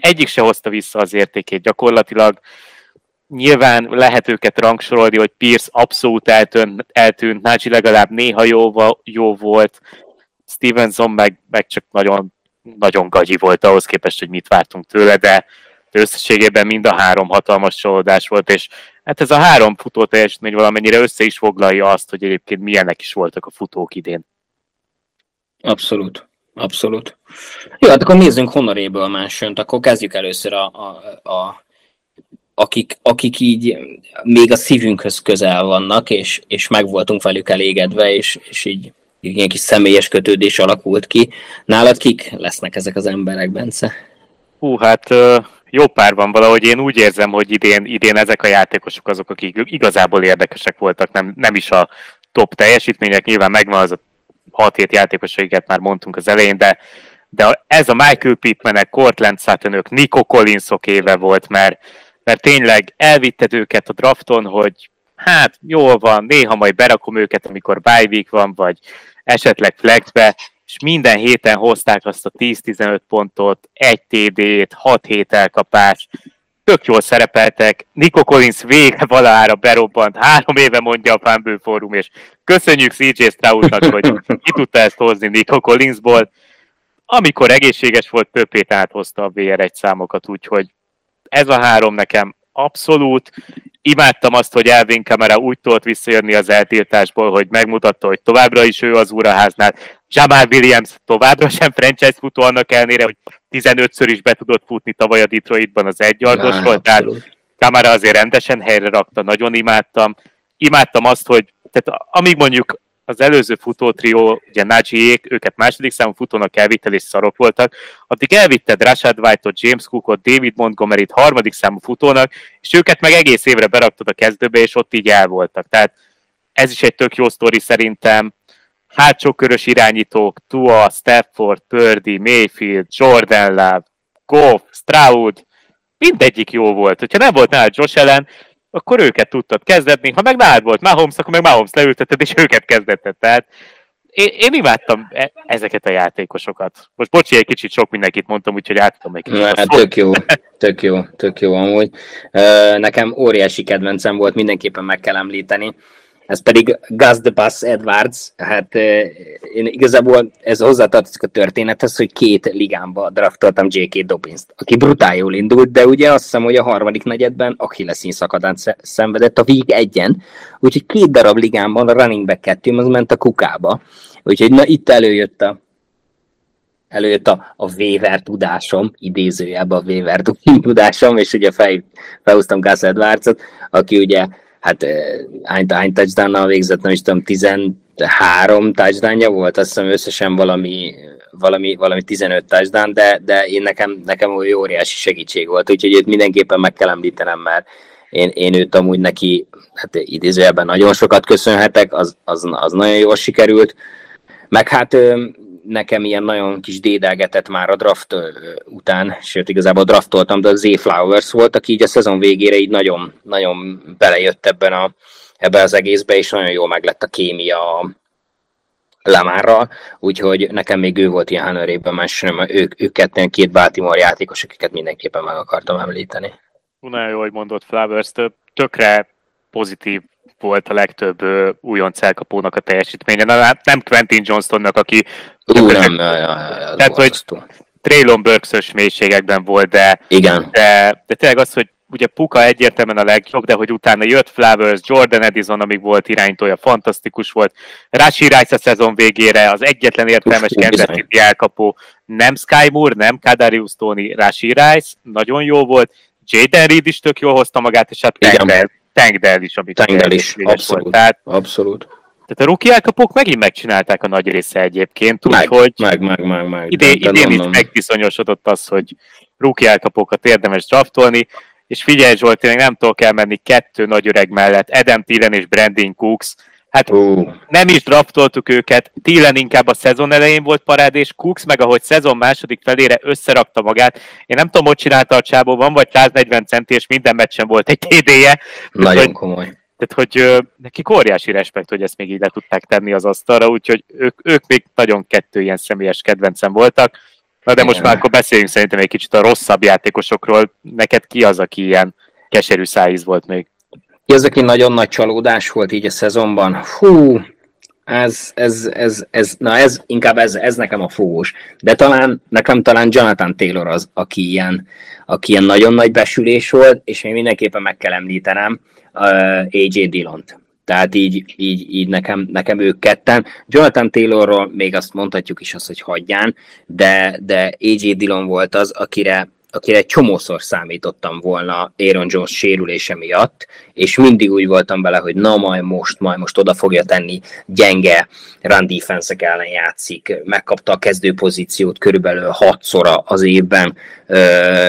egyik se hozta vissza az értékét gyakorlatilag. Nyilván lehet őket rangsorolni, hogy Pierce abszolút eltűnt, eltűnt Nagy legalább néha jó, jó volt, Stevenson meg, meg csak nagyon, nagyon gagyi volt ahhoz képest, hogy mit vártunk tőle, de összességében mind a három hatalmas csalódás volt, és hát ez a három futó teljesítmény valamennyire össze is foglalja azt, hogy egyébként milyenek is voltak a futók idén. Abszolút. Abszolút. Jó, hát akkor nézzünk Honorable mention akkor kezdjük először a, a, a akik, akik így még a szívünkhöz közel vannak, és, és meg voltunk velük elégedve, és, és így ilyen kis személyes kötődés alakult ki. Nálad kik lesznek ezek az emberek, Bence? Hú, hát jó pár van valahogy én úgy érzem, hogy idén, idén ezek a játékosok azok, akik igazából érdekesek voltak, nem, nem is a top teljesítmények, nyilván megvan az a 6-7 játékos, már mondtunk az elején, de, de ez a Michael Pittmanek, Cortland Suttonök, Nico Collinsok éve volt, mert, mert tényleg elvitted őket a drafton, hogy hát jól van, néha majd berakom őket, amikor bye week van, vagy esetleg flexbe, és minden héten hozták azt a 10-15 pontot, egy TD-t, 6 hét elkapás, tök jól szerepeltek, Nico Collins végre valahára berobbant, három éve mondja a Fanből Fórum, és köszönjük CJ Stroudnak, hogy ki tudta ezt hozni Nico Collinsból. Amikor egészséges volt, többét áthozta a VR1 számokat, úgyhogy ez a három nekem abszolút. Imádtam azt, hogy Elvin Kamara úgy tudott visszajönni az eltiltásból, hogy megmutatta, hogy továbbra is ő az úraháznál. Jamal Williams továbbra sem franchise futó annak ellenére, hogy 15-ször is be tudott futni tavaly a Detroitban az egyardosról, tehát Kamara azért rendesen helyre rakta, nagyon imádtam. Imádtam azt, hogy tehát amíg mondjuk az előző futótrió, ugye Najiék, őket második számú futónak elvittel és szarok voltak, addig elvitted Rashad White-ot, James Cookot, David Montgomery-t harmadik számú futónak, és őket meg egész évre beraktad a kezdőbe, és ott így el voltak. Tehát ez is egy tök jó sztori szerintem. Hátsó körös irányítók, Tua, Stafford, Purdy, Mayfield, Jordan Love, Goff, Stroud, mindegyik jó volt. Hogyha nem volt nálad Josh Allen, akkor őket tudtad kezdetni, ha meg nálad volt Mahomes, akkor meg Mahomes leültetted, és őket kezdetted. Tehát én, én imádtam e- ezeket a játékosokat. Most bocsi, egy kicsit sok mindenkit mondtam, úgyhogy átadom egy kicsit. Hát, tök jó, tök jó, tök jó amúgy. Nekem óriási kedvencem volt, mindenképpen meg kell említeni ez pedig Gus the Bus Edwards, hát én igazából ez hozzátartozik a történethez, hogy két ligámba draftoltam J.K. Dobbins-t, aki brutál jól indult, de ugye azt hiszem, hogy a harmadik negyedben Achilleszín szakadát szenvedett a Vig egyen, úgyhogy két darab ligámban a running back kettőm az ment a kukába, úgyhogy na itt előjött a előjött a, a Weaver tudásom, idézőjelben a Weaver tudásom, és ugye fel, felhúztam Gus Edwards-ot, aki ugye hát hány, hány touchdown végzett, nem is tudom, 13 touchdownja volt, azt hiszem összesen valami, valami, valami 15 touchdown, de, de én nekem, nekem olyan óriási segítség volt, úgyhogy itt mindenképpen meg kell említenem, mert én, én őt amúgy neki, hát idézőjelben nagyon sokat köszönhetek, az, az, az nagyon jól sikerült, meg hát nekem ilyen nagyon kis dédelgetett már a draft után, sőt igazából draftoltam, de az Z Flowers volt, aki így a szezon végére így nagyon, nagyon belejött ebben, a, ebben az egészbe, és nagyon jó meg lett a kémia Lamárral, úgyhogy nekem még ő volt ilyen hánőrében, más nem, ők, ők ketten két Baltimore játékos, akiket mindenképpen meg akartam említeni. Nagyon jó, hogy mondott Flowers, tökre pozitív volt a legtöbb újonc elkapónak a teljesítménye. Na, hát nem Quentin Johnstonnak, aki... Ú, nem, ja, tehát, hogy Traylon Burks-ös mélységekben volt, de, Igen. de, de tényleg az, hogy ugye Puka egyértelműen a legjobb, de hogy utána jött Flowers, Jordan Edison, amíg volt irányítója, fantasztikus volt. Rashi Rice a szezon végére az egyetlen értelmes Kansas City elkapó, nem Sky Moore, nem Kadarius Tony, Rashi Rice, nagyon jó volt. Jaden Reed is tök jól hozta magát, és hát Tankdell is, amit Tankdell is, abszolút, volt. Tehát, abszolút. Tehát a rookie elkapók megint megcsinálták a nagy része egyébként, úgyhogy meg, meg, meg, meg, idén, idén is megbizonyosodott az, hogy rookie elkapókat érdemes draftolni, és figyelj Zsolt, én nem tudok elmenni kettő nagy öreg mellett, Adam Thielen és Brandon Cooks, Hát uh. nem is draftoltuk őket, Tillen inkább a szezon elején volt parádés, Cooks meg ahogy szezon második felére összerakta magát. Én nem tudom, hogy csinálta a csábó, van vagy 140 centi, és minden meccsen volt egy TD-je. Nagyon hogy, komoly. Tehát, hogy ö, nekik óriási respekt, hogy ezt még így le tudták tenni az asztalra, úgyhogy ők, ők még nagyon kettő ilyen személyes kedvencem voltak. Na de most már akkor beszéljünk szerintem egy kicsit a rosszabb játékosokról. Neked ki az, aki ilyen keserű szájíz volt még? Az, aki nagyon nagy csalódás volt így a szezonban. Hú, ez, ez, ez, ez, na ez, inkább ez, ez nekem a fúvós. De talán, nekem talán Jonathan Taylor az, aki ilyen, aki ilyen nagyon nagy besülés volt, és még mindenképpen meg kell említenem uh, AJ Dillont. Tehát így, így, így nekem, nekem ők ketten. Jonathan Taylorról még azt mondhatjuk is azt, hogy hagyján, de, de AJ Dillon volt az, akire akire egy csomószor számítottam volna Aaron Jones sérülése miatt, és mindig úgy voltam vele, hogy na majd most, majd most oda fogja tenni, gyenge run defense ellen játszik, megkapta a kezdőpozíciót körülbelül hatszora az évben,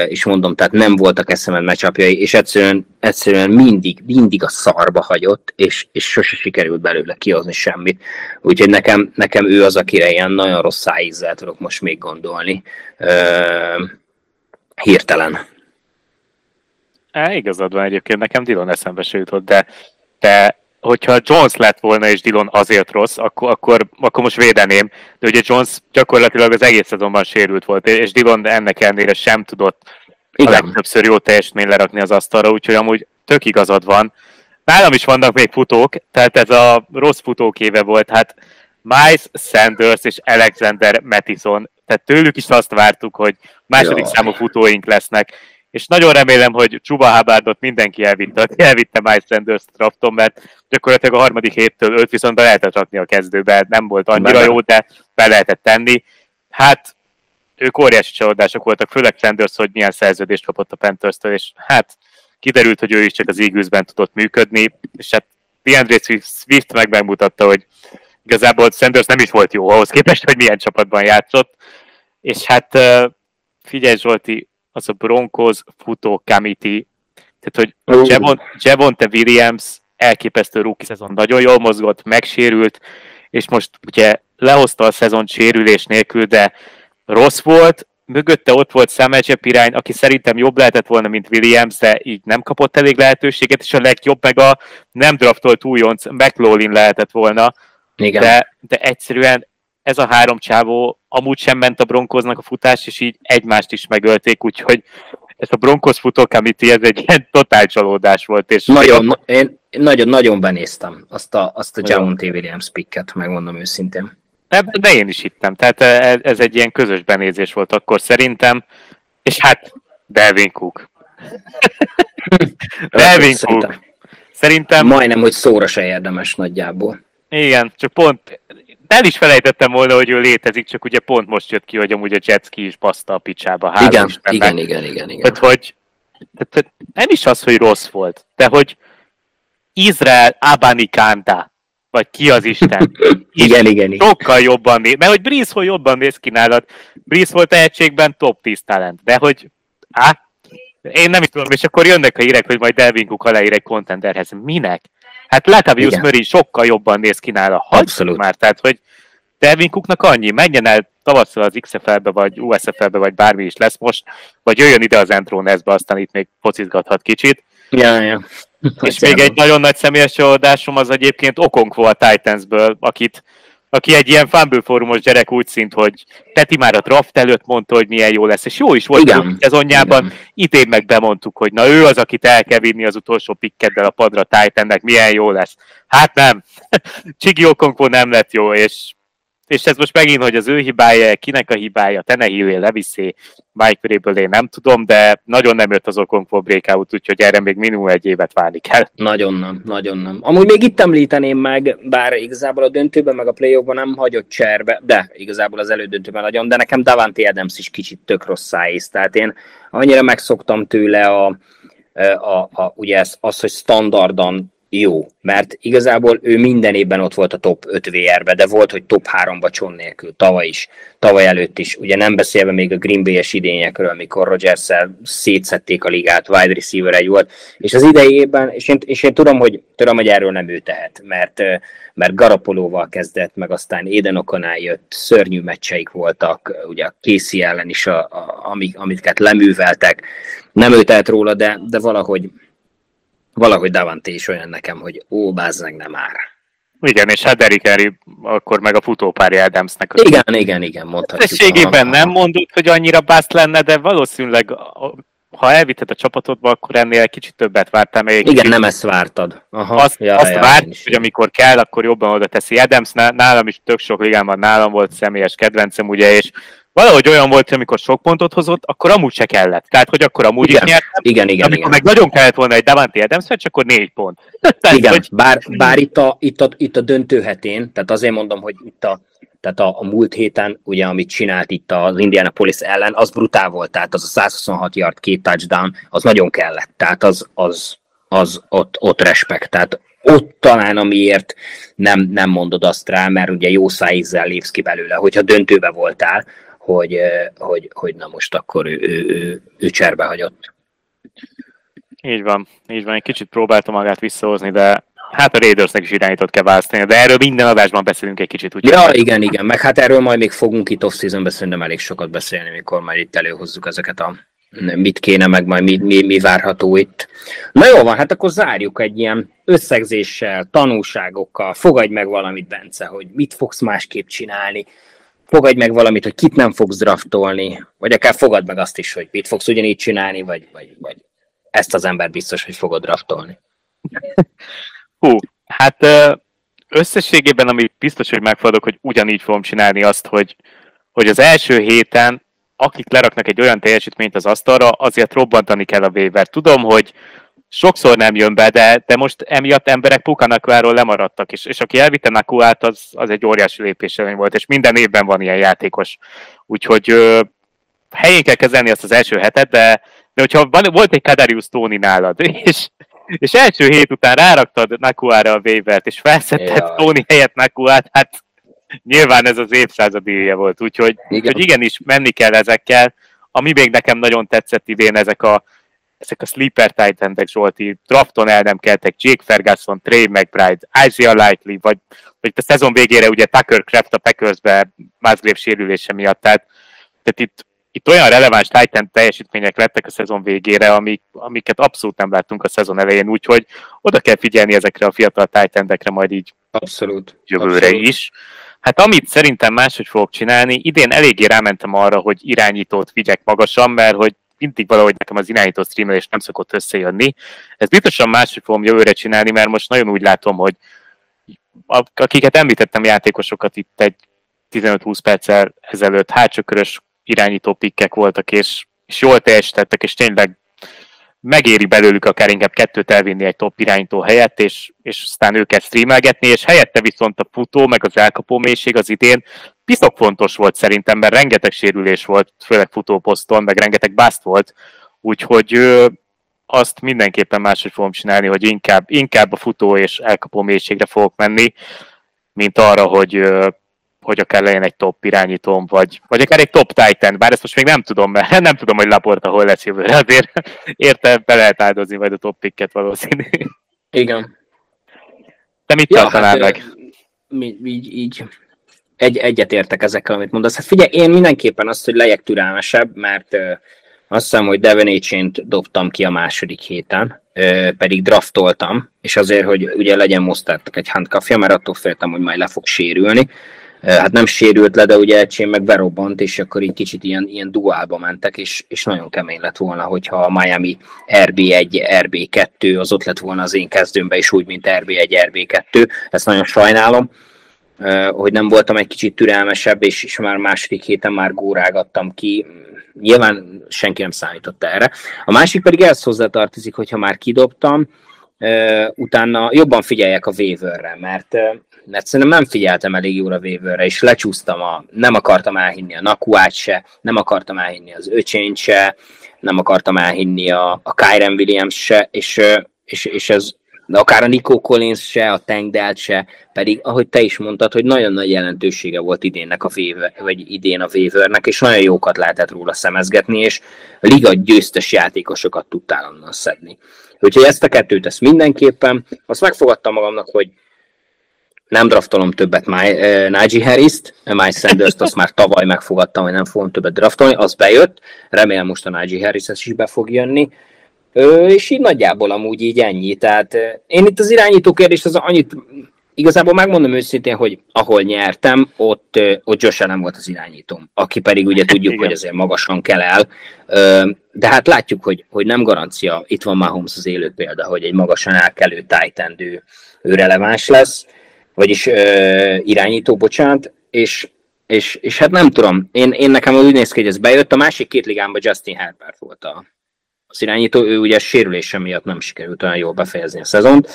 és mondom, tehát nem voltak eszemen meccsapjai, és egyszerűen, egyszerűen mindig, mindig a szarba hagyott, és, és sose sikerült belőle kihozni semmit. Úgyhogy nekem, nekem ő az, akire ilyen nagyon rossz szájízzel tudok most még gondolni. Hirtelen. É, igazad van egyébként, nekem Dillon eszembe se jutott, de, de hogyha Jones lett volna, és Dillon azért rossz, akkor, akkor, akkor most védeném, de ugye Jones gyakorlatilag az egész szezonban sérült volt, és Dillon ennek ellenére sem tudott Igen. a legtöbbször jó teljesítmény lerakni az asztalra, úgyhogy amúgy tök igazad van. Nálam is vannak még futók, tehát ez a rossz futók éve volt, hát Miles Sanders és Alexander Mattison, tehát tőlük is azt vártuk, hogy második Jaj. számú futóink lesznek, és nagyon remélem, hogy Csuba Hubbardot mindenki elvitte, elvitte Miles Sanders drafton, mert gyakorlatilag a harmadik héttől őt viszont be lehetett rakni a kezdőbe, nem volt annyira jó, de be lehetett tenni. Hát ők óriási csalódások voltak, főleg Sanders, hogy milyen szerződést kapott a panthers és hát kiderült, hogy ő is csak az Eaglesben tudott működni, és hát DeAndre Swift meg megmutatta, hogy igazából Sanders nem is volt jó ahhoz képest, hogy milyen csapatban játszott, és hát figyelj Zsolti, az a Broncos futó committee, tehát hogy Javon, Javonte Williams elképesztő rookie szezon, nagyon jól mozgott, megsérült, és most ugye lehozta a szezon sérülés nélkül, de rossz volt, mögötte ott volt Samuel irány, aki szerintem jobb lehetett volna, mint Williams, de így nem kapott elég lehetőséget, és a legjobb meg a nem draftolt újonc McLaughlin lehetett volna, Igen. De, de egyszerűen ez a három csávó amúgy sem ment a Broncosnak a futás, és így egymást is megölték, úgyhogy ez a Broncos futókamiti, ez egy ilyen totál csalódás volt. És nagyon, én nagyon, nagyon benéztem azt a, azt a Javon T. Williams picket, megmondom őszintén. De, de én is hittem, tehát ez, ez egy ilyen közös benézés volt akkor szerintem, és hát Delvin Cook. Delvin Cook. Szerintem... Majdnem, hogy szóra se érdemes nagyjából. Igen, csak pont el is felejtettem volna, hogy ő létezik, csak ugye pont most jött ki, hogy amúgy a Jetski is baszta a picsába. Igen, igen, igen, igen, igen. Tehát, hogy tehát, nem is az, hogy rossz volt, de hogy Izrael Abanikánta, vagy ki az Isten. igen, igen, igen. Sokkal jobban néz, mert hogy Breeze hol jobban néz ki nálad. Breeze volt tehetségben top 10 talent, de hogy á, én nem is tudom, és akkor jönnek a hírek, hogy majd Delvin Cook aláír egy contenderhez. Minek? Hát Latavius Murray sokkal jobban néz ki nála. Abszolút. Már, tehát, hogy Delvin Cooknak annyi, menjen el tavasszal az XFL-be, vagy USFL-be, vagy bármi is lesz most, vagy jöjjön ide az Entronezbe, aztán itt még focizgathat kicsit. Ja, ja. És még egy nagyon nagy személyes csalódásom az egyébként Okonkvo a Titansből, akit aki egy ilyen Fumble fórumos gyerek úgy szint, hogy Peti már a draft előtt mondta, hogy milyen jó lesz, és jó is volt Igen. szezonjában, idén meg bemondtuk, hogy na ő az, akit el kell vinni az utolsó pikkeddel a padra Titannek, milyen jó lesz. Hát nem, Csigi Okonkwo nem lett jó, és és ez most megint, hogy az ő hibája, kinek a hibája, Tenehillé, Leviszé, Mike Vrabel, én nem tudom, de nagyon nem jött az Okonkwo breakout, úgyhogy erre még minimum egy évet várni kell. Nagyon nem, nagyon nem. Amúgy még itt említeném meg, bár igazából a döntőben, meg a play nem hagyott cserbe, de igazából az elődöntőben nagyon, de nekem Davante Adams is kicsit tök rossz szájész, tehát én annyira megszoktam tőle a, a, a, ugye ez, az, hogy standardon jó, mert igazából ő minden évben ott volt a top 5 VR-be, de volt, hogy top 3-ba cson nélkül, tavaly is, tavaly előtt is, ugye nem beszélve még a Green Bay-es idényekről, amikor rogers szétszették a ligát, wide receiver egy volt, és az idejében, és én, és én tudom, hogy, tudom, hogy erről nem ő tehet, mert, mert Garapolóval kezdett, meg aztán Éden Okonál jött, szörnyű meccseik voltak, ugye a Casey ellen is, a, a, amik, amiket leműveltek, nem ő tehet róla, de, de valahogy valahogy Davante is olyan nekem, hogy ó, bázzeg nem már. Igen, és hát Derek Henry akkor meg a futópárja Adamsnek. Igen, igen, igen, mondhatjuk. Összességében nem mondott, hogy annyira bászt lenne, de valószínűleg ha elvitted a csapatodba, akkor ennél egy kicsit többet vártál. Meg Igen, kicsit... nem ezt vártad. Aha, azt, ja, azt ja, várt, hogy amikor kell, akkor jobban oda teszi. Adams nálam is tök sok ligában nálam volt személyes kedvencem, ugye, és valahogy olyan volt, hogy amikor sok pontot hozott, akkor amúgy se kellett. Tehát, hogy akkor amúgy igen, is nyertem. Igen, igen, amikor igen. meg nagyon kellett volna egy Davante adams csak akkor négy pont. tehát, igen, hogy... bár, bár itt, a, itt, a, itt a döntő hetén, tehát azért mondom, hogy itt a, tehát a, a múlt héten, ugye, amit csinált itt az Indianapolis ellen, az brutál volt, tehát az a 126 yard, két touchdown, az nagyon kellett, tehát az, az, az ott, ott respekt, tehát ott talán amiért nem, nem mondod azt rá, mert ugye jó szájízzel lépsz ki belőle, hogyha döntőbe voltál, hogy, hogy, hogy na most akkor ő, ő, ő, ő cserbe hagyott. Így van, így van. Egy kicsit próbálta magát visszahozni, de hát a Raidersnek is irányított kell választani, de erről minden adásban beszélünk egy kicsit. Úgy ja, igen, igen, meg hát erről majd még fogunk itt off-seasonben szerintem elég sokat beszélni, mikor majd itt előhozzuk ezeket a mit kéne, meg majd mi, mi, mi várható itt. Na jó van, hát akkor zárjuk egy ilyen összegzéssel, tanulságokkal, fogadj meg valamit, Bence, hogy mit fogsz másképp csinálni, fogadj meg valamit, hogy kit nem fogsz draftolni, vagy akár fogad meg azt is, hogy mit fogsz ugyanígy csinálni, vagy, vagy, vagy ezt az ember biztos, hogy fogod draftolni. Hú, hát összességében, amit biztos, hogy megfordok, hogy ugyanígy fogom csinálni azt, hogy, hogy az első héten akik leraknak egy olyan teljesítményt az asztalra, azért robbantani kell a waiver. Tudom, hogy sokszor nem jön be, de, de most emiatt emberek Pukanakuáról lemaradtak, és, és aki elvitte Nakuát, az, az egy óriási lépés volt, és minden évben van ilyen játékos. Úgyhogy ö, helyén kell kezelni azt az első hetet, de, de hogyha van, volt egy Kadarius Tóni nálad, és, és első hét után ráraktad Nakuára a waivert, és felszetted Tóni helyett Nakuát, hát nyilván ez az évszázad éje volt, úgyhogy, Igen. úgyhogy igenis menni kell ezekkel. Ami még nekem nagyon tetszett idén, ezek a, ezek a sleeper endek, Zsolti, drafton el nem keltek, Jake Ferguson, Trey McBride, Isaiah Likely, vagy, vagy a szezon végére ugye Tucker Craft a Packersbe Musgrave sérülése miatt, tehát, tehát itt, itt olyan releváns Titan teljesítmények lettek a szezon végére, amik, amiket abszolút nem láttunk a szezon elején, úgyhogy oda kell figyelni ezekre a fiatal Titan majd így abszolút, jövőre abszolút. is. Hát amit szerintem máshogy fogok csinálni, idén eléggé rámentem arra, hogy irányítót vigyek magasan, mert hogy mindig valahogy nekem az irányító streamelés nem szokott összejönni. Ez biztosan máshogy fogom jövőre csinálni, mert most nagyon úgy látom, hogy akiket említettem játékosokat itt egy 15-20 perccel ezelőtt hátsókörös irányító pikkek voltak, és, és jól teljesítettek, és tényleg megéri belőlük akár inkább kettőt elvinni egy top irányító helyett, és, és aztán őket streamelgetni, és helyette viszont a futó, meg az elkapó mélység az idén piszok fontos volt szerintem, mert rengeteg sérülés volt, főleg futóposzton, meg rengeteg bust volt, úgyhogy azt mindenképpen máshogy fogom csinálni, hogy inkább, inkább a futó és elkapó mélységre fogok menni, mint arra, hogy hogy akár legyen egy top irányítóm, vagy, vagy akár egy top titan, bár ezt most még nem tudom, mert nem tudom, hogy Laporta hol lesz jövőre, azért érte be lehet áldozni majd a top picket valószínű. Igen. Te mit ja, tartanál hát, meg? Mi, így, így egy, egyet értek ezekkel, amit mondasz. Hát figyelj, én mindenképpen azt, hogy legyek türelmesebb, mert uh, azt hiszem, hogy Devon dobtam ki a második héten, uh, pedig draftoltam, és azért, hogy ugye legyen Mostert egy handkafja, mert attól féltem, hogy majd le fog sérülni hát nem sérült le, de ugye Ecsén meg berobbant, és akkor így kicsit ilyen, ilyen duálba mentek, és, és nagyon kemény lett volna, hogyha a Miami RB1, RB2 az ott lett volna az én kezdőmben is úgy, mint RB1, RB2. Ezt nagyon sajnálom, hogy nem voltam egy kicsit türelmesebb, és, és már második héten már górágattam ki. Nyilván senki nem számított erre. A másik pedig ezt hozzátartozik, hogyha már kidobtam, utána jobban figyeljek a waiverre, mert mert szerintem nem figyeltem elég jóra vévőre, és lecsúsztam, a, nem akartam elhinni a Nakuát se, nem akartam elhinni az öcsényt se, nem akartam elhinni a, a Kyren Williams se, és, és, és ez de akár a Nico Collins se, a Tank Delt se, pedig ahogy te is mondtad, hogy nagyon nagy jelentősége volt idénnek a véve, vagy idén a Vévernek, és nagyon jókat lehetett róla szemezgetni, és a liga győztes játékosokat tudtál onnan szedni. Úgyhogy ezt a kettőt ezt mindenképpen, azt megfogadtam magamnak, hogy nem draftolom többet uh, Najee Harris-t, Miles Sanders-t azt már tavaly megfogadtam, hogy nem fogom többet draftolni, az bejött, remélem most a Najee harris is be fog jönni, uh, és így nagyjából amúgy így ennyi, tehát uh, én itt az irányító kérdés az annyit, igazából megmondom őszintén, hogy ahol nyertem, ott, ott Josh nem volt az irányítóm, aki pedig ugye tudjuk, Igen. hogy azért magasan kell el, de hát látjuk, hogy, hogy nem garancia, itt van Mahomes az élő példa, hogy egy magasan elkelő ő, ő releváns lesz, vagyis ö, irányító, bocsánat, és és, és hát nem tudom, én, én nekem úgy néz ki, hogy ez bejött, a másik két ligámban Justin Herbert volt a, az irányító, ő ugye sérülése miatt nem sikerült olyan jól befejezni a szezont,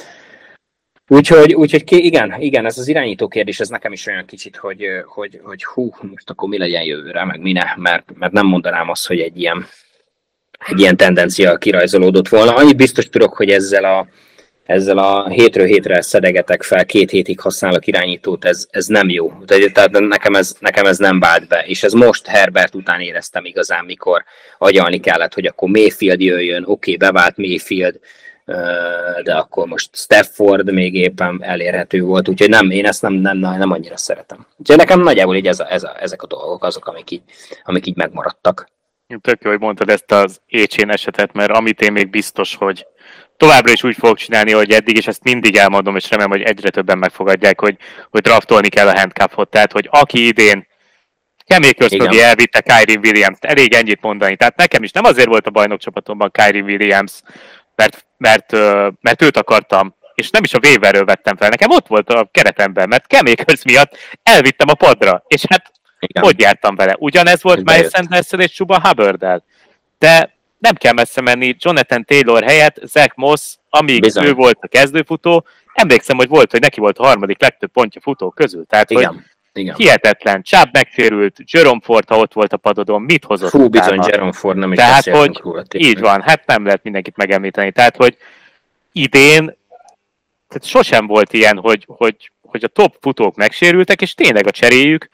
Úgyhogy, úgyhogy igen, igen, ez az irányító kérdés, ez nekem is olyan kicsit, hogy, hogy, hogy hú, most akkor mi legyen jövőre, meg mi ne, mert, mert nem mondanám azt, hogy egy ilyen, egy ilyen tendencia kirajzolódott volna. Annyit biztos tudok, hogy ezzel a, ezzel a hétről hétre szedegetek fel, két hétig használok irányítót, ez, ez nem jó. Tehát nekem ez, nekem ez nem vált be. És ez most Herbert után éreztem igazán, mikor agyalni kellett, hogy akkor Mayfield jöjjön, oké, okay, bevált Mayfield, de akkor most Stafford még éppen elérhető volt, úgyhogy nem, én ezt nem, nem, nem annyira szeretem. Úgyhogy nekem nagyjából így ez a, ez a, ezek a dolgok azok, amik így, amik így megmaradtak. Tök jó, hogy mondtad ezt az écsén esetet, mert amit én még biztos, hogy továbbra is úgy fogok csinálni, hogy eddig, és ezt mindig elmondom, és remélem, hogy egyre többen megfogadják, hogy, hogy draftolni kell a handcuffot. Tehát, hogy aki idén Keméköz mögé elvitte Kyrie Williams, elég ennyit mondani. Tehát nekem is nem azért volt a bajnokcsapatomban Kyrie Williams, mert, mert, mert őt akartam, és nem is a waiverről vettem fel, nekem ott volt a keretemben, mert Keméköz miatt elvittem a padra, és hát Igen. hogy jártam vele. Ugyanez volt Miles sanders és Chuba hubbard De nem kell messze menni, Jonathan Taylor helyett Zach Moss, amíg Bizony. ő volt a kezdőfutó, emlékszem, hogy volt, hogy neki volt a harmadik legtöbb pontja futó közül. Tehát, Igen. hogy igen. Hihetetlen. Csáb megférült, Jerome Ford, ha ott volt a padodon, mit hozott Fú, bizony, utána? Jerome Ford nem is Tehát, hogy róla, így van, hát nem lehet mindenkit megemlíteni. Tehát, hogy idén tehát sosem volt ilyen, hogy, hogy, hogy a top futók megsérültek, és tényleg a cseréjük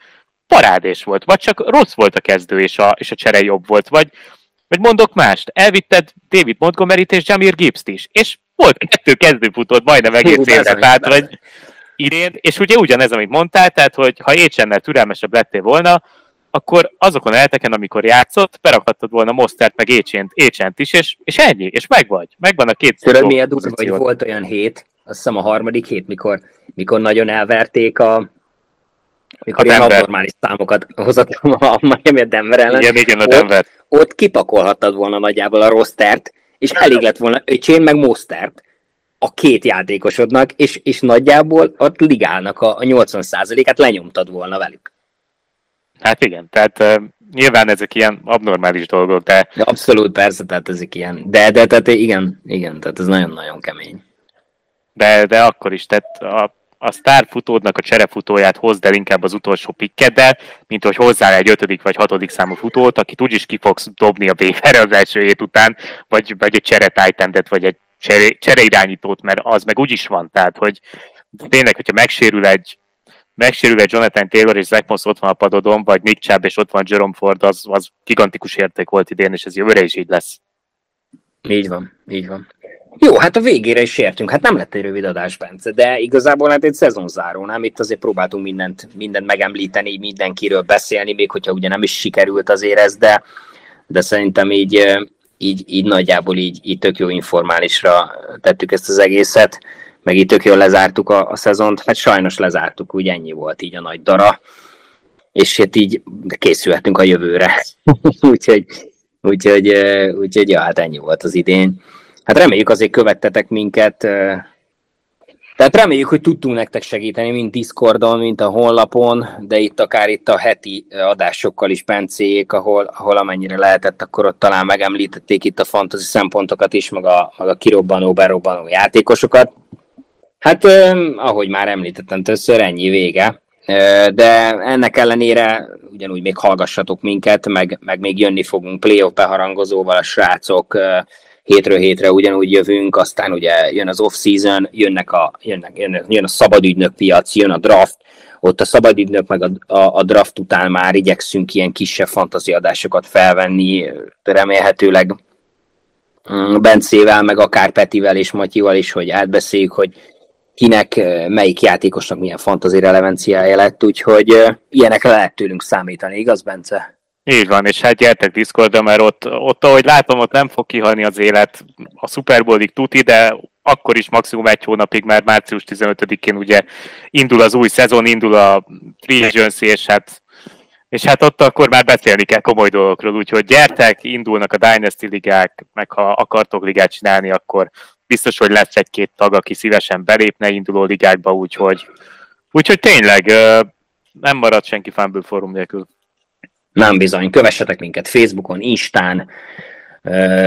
parádés volt, vagy csak rossz volt a kezdő, és a, és a csere jobb volt, vagy, vagy mondok mást, elvitted David montgomery és Jamir gibbs is, és volt kettő kezdőfutót majdnem egész évre, tehát, vagy, idén, és ugye ugyanez, amit mondtál, tehát hogy ha Écsennel türelmesebb lettél volna, akkor azokon elteken, amikor játszott, berakhattad volna Mostert meg Écsent, Écsent is, és, és ennyi, és megvagy. Megvan a két Tudod, mi a durva, hogy volt olyan hét, azt hiszem a harmadik hét, mikor, mikor nagyon elverték a mikor a ilyen abnormális számokat hozott a Miami a Denver ellen. Igen, igen, a Denver. Ott, ott kipakolhattad volna nagyjából a rostert, és elég lett volna öcsén meg Mostert, a két játékosodnak, és, és nagyjából a ligálnak a, a 80%-át lenyomtad volna velük. Hát igen, tehát uh, nyilván ezek ilyen abnormális dolgok, de... de... Abszolút, persze, tehát ezek ilyen. De, de tehát igen, igen, tehát ez nagyon-nagyon kemény. De, de akkor is, tehát a, a sztárfutódnak a cserefutóját hozd el inkább az utolsó pikkeddel, mint hogy hozzá egy ötödik vagy hatodik számú futót, akit úgyis ki fogsz dobni a véferre az első hét után, vagy, vagy egy csere vagy egy csere, csereirányítót, mert az meg úgy is van, tehát hogy tényleg, hogyha megsérül egy megsérül egy Jonathan Taylor és Zach Moss ott van a padodon, vagy Nick Chubb és ott van Jerome Ford, az, az gigantikus érték volt idén, és ez jövőre is így lesz. Így van, így van. Jó, hát a végére is értünk. Hát nem lett egy rövid adás, Bence, de igazából hát egy szezonzáró, nem? Itt azért próbáltunk mindent, mindent megemlíteni, mindenkiről beszélni, még hogyha ugye nem is sikerült azért ez, de, de szerintem így így, így nagyjából így, így tök jó informálisra tettük ezt az egészet, meg így tök jól lezártuk a, a szezont, hát sajnos lezártuk, úgy ennyi volt így a nagy dara, és hát így készülhetünk a jövőre. úgyhogy, úgyhogy, úgyhogy, ja, hát ennyi volt az idén. Hát reméljük azért követtetek minket, tehát reméljük, hogy tudtunk nektek segíteni, mint Discordon, mint a honlapon, de itt akár itt a heti adásokkal is pencéjék, ahol, ahol amennyire lehetett, akkor ott talán megemlítették itt a fantasy szempontokat is, meg a, meg a kirobbanó, berobbanó játékosokat. Hát, ahogy már említettem többször, ennyi vége. De ennek ellenére ugyanúgy még hallgassatok minket, meg, meg még jönni fogunk playoff beharangozóval a srácok, hétről hétre ugyanúgy jövünk, aztán ugye jön az off-season, jönnek a, jönnek, jön, jön a szabadügynök piac, jön a draft, ott a szabadügynök meg a, a, a draft után már igyekszünk ilyen kisebb fantaziadásokat felvenni, remélhetőleg mm, Bencével, meg akár Petivel és Matyival is, hogy átbeszéljük, hogy kinek, melyik játékosnak milyen fantazi relevanciája lett, úgyhogy ilyenekre lehet tőlünk számítani, igaz, Bence? Így van, és hát gyertek Discordra, mert ott, ott, ahogy látom, ott nem fog kihalni az élet. A Super Bowlig tuti, de akkor is maximum egy hónapig, mert március 15-én ugye indul az új szezon, indul a Free Agency, és hát, és hát ott akkor már beszélni kell komoly dolgokról, úgyhogy gyertek, indulnak a Dynasty ligák, meg ha akartok ligát csinálni, akkor biztos, hogy lesz egy-két tag, aki szívesen belépne induló ligákba, úgyhogy, úgyhogy tényleg nem marad senki Fumble Forum nélkül. Nem bizony, kövessetek minket Facebookon, Instán,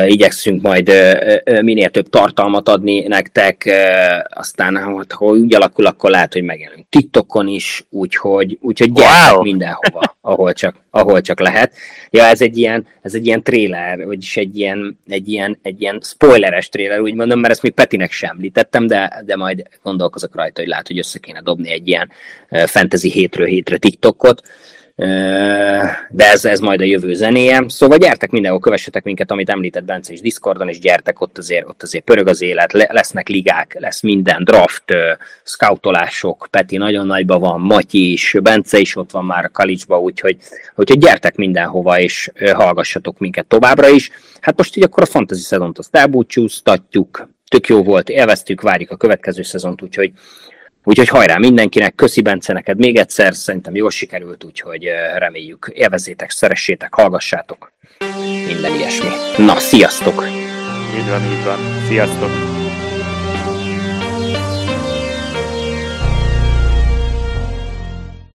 igyekszünk majd minél több tartalmat adni nektek, aztán hát, ha úgy alakul, akkor lehet, hogy megjelenünk TikTokon is, úgyhogy, úgyhogy gyertek wow. mindenhova, ahol csak, ahol csak lehet. Ja, ez egy ilyen, ez egy ilyen trailer, vagyis egy ilyen, egy ilyen, egy ilyen spoileres trailer, úgy mondom, mert ezt még Petinek sem említettem, de, de majd gondolkozok rajta, hogy lehet, hogy össze kéne dobni egy ilyen fantasy hétről hétre TikTokot, de ez, ez majd a jövő zenéje. Szóval gyertek mindenhol, kövessetek minket, amit említett Bence is Discordon, és gyertek, ott azért, ott azért pörög az élet, lesznek ligák, lesz minden, draft, scoutolások, Peti nagyon nagyba van, Matyi is, Bence is ott van már a Kalicsba, úgyhogy, úgyhogy gyertek mindenhova, és hallgassatok minket továbbra is. Hát most így akkor a fantasy szezont azt elbúcsúztatjuk, tök jó volt, élveztük, várjuk a következő szezont, úgyhogy Úgyhogy hajrá mindenkinek, köszi Bence neked még egyszer, szerintem jól sikerült, úgyhogy reméljük élvezétek, szeressétek, hallgassátok, minden ilyesmi. Na, sziasztok! Így van, így van. Sziasztok!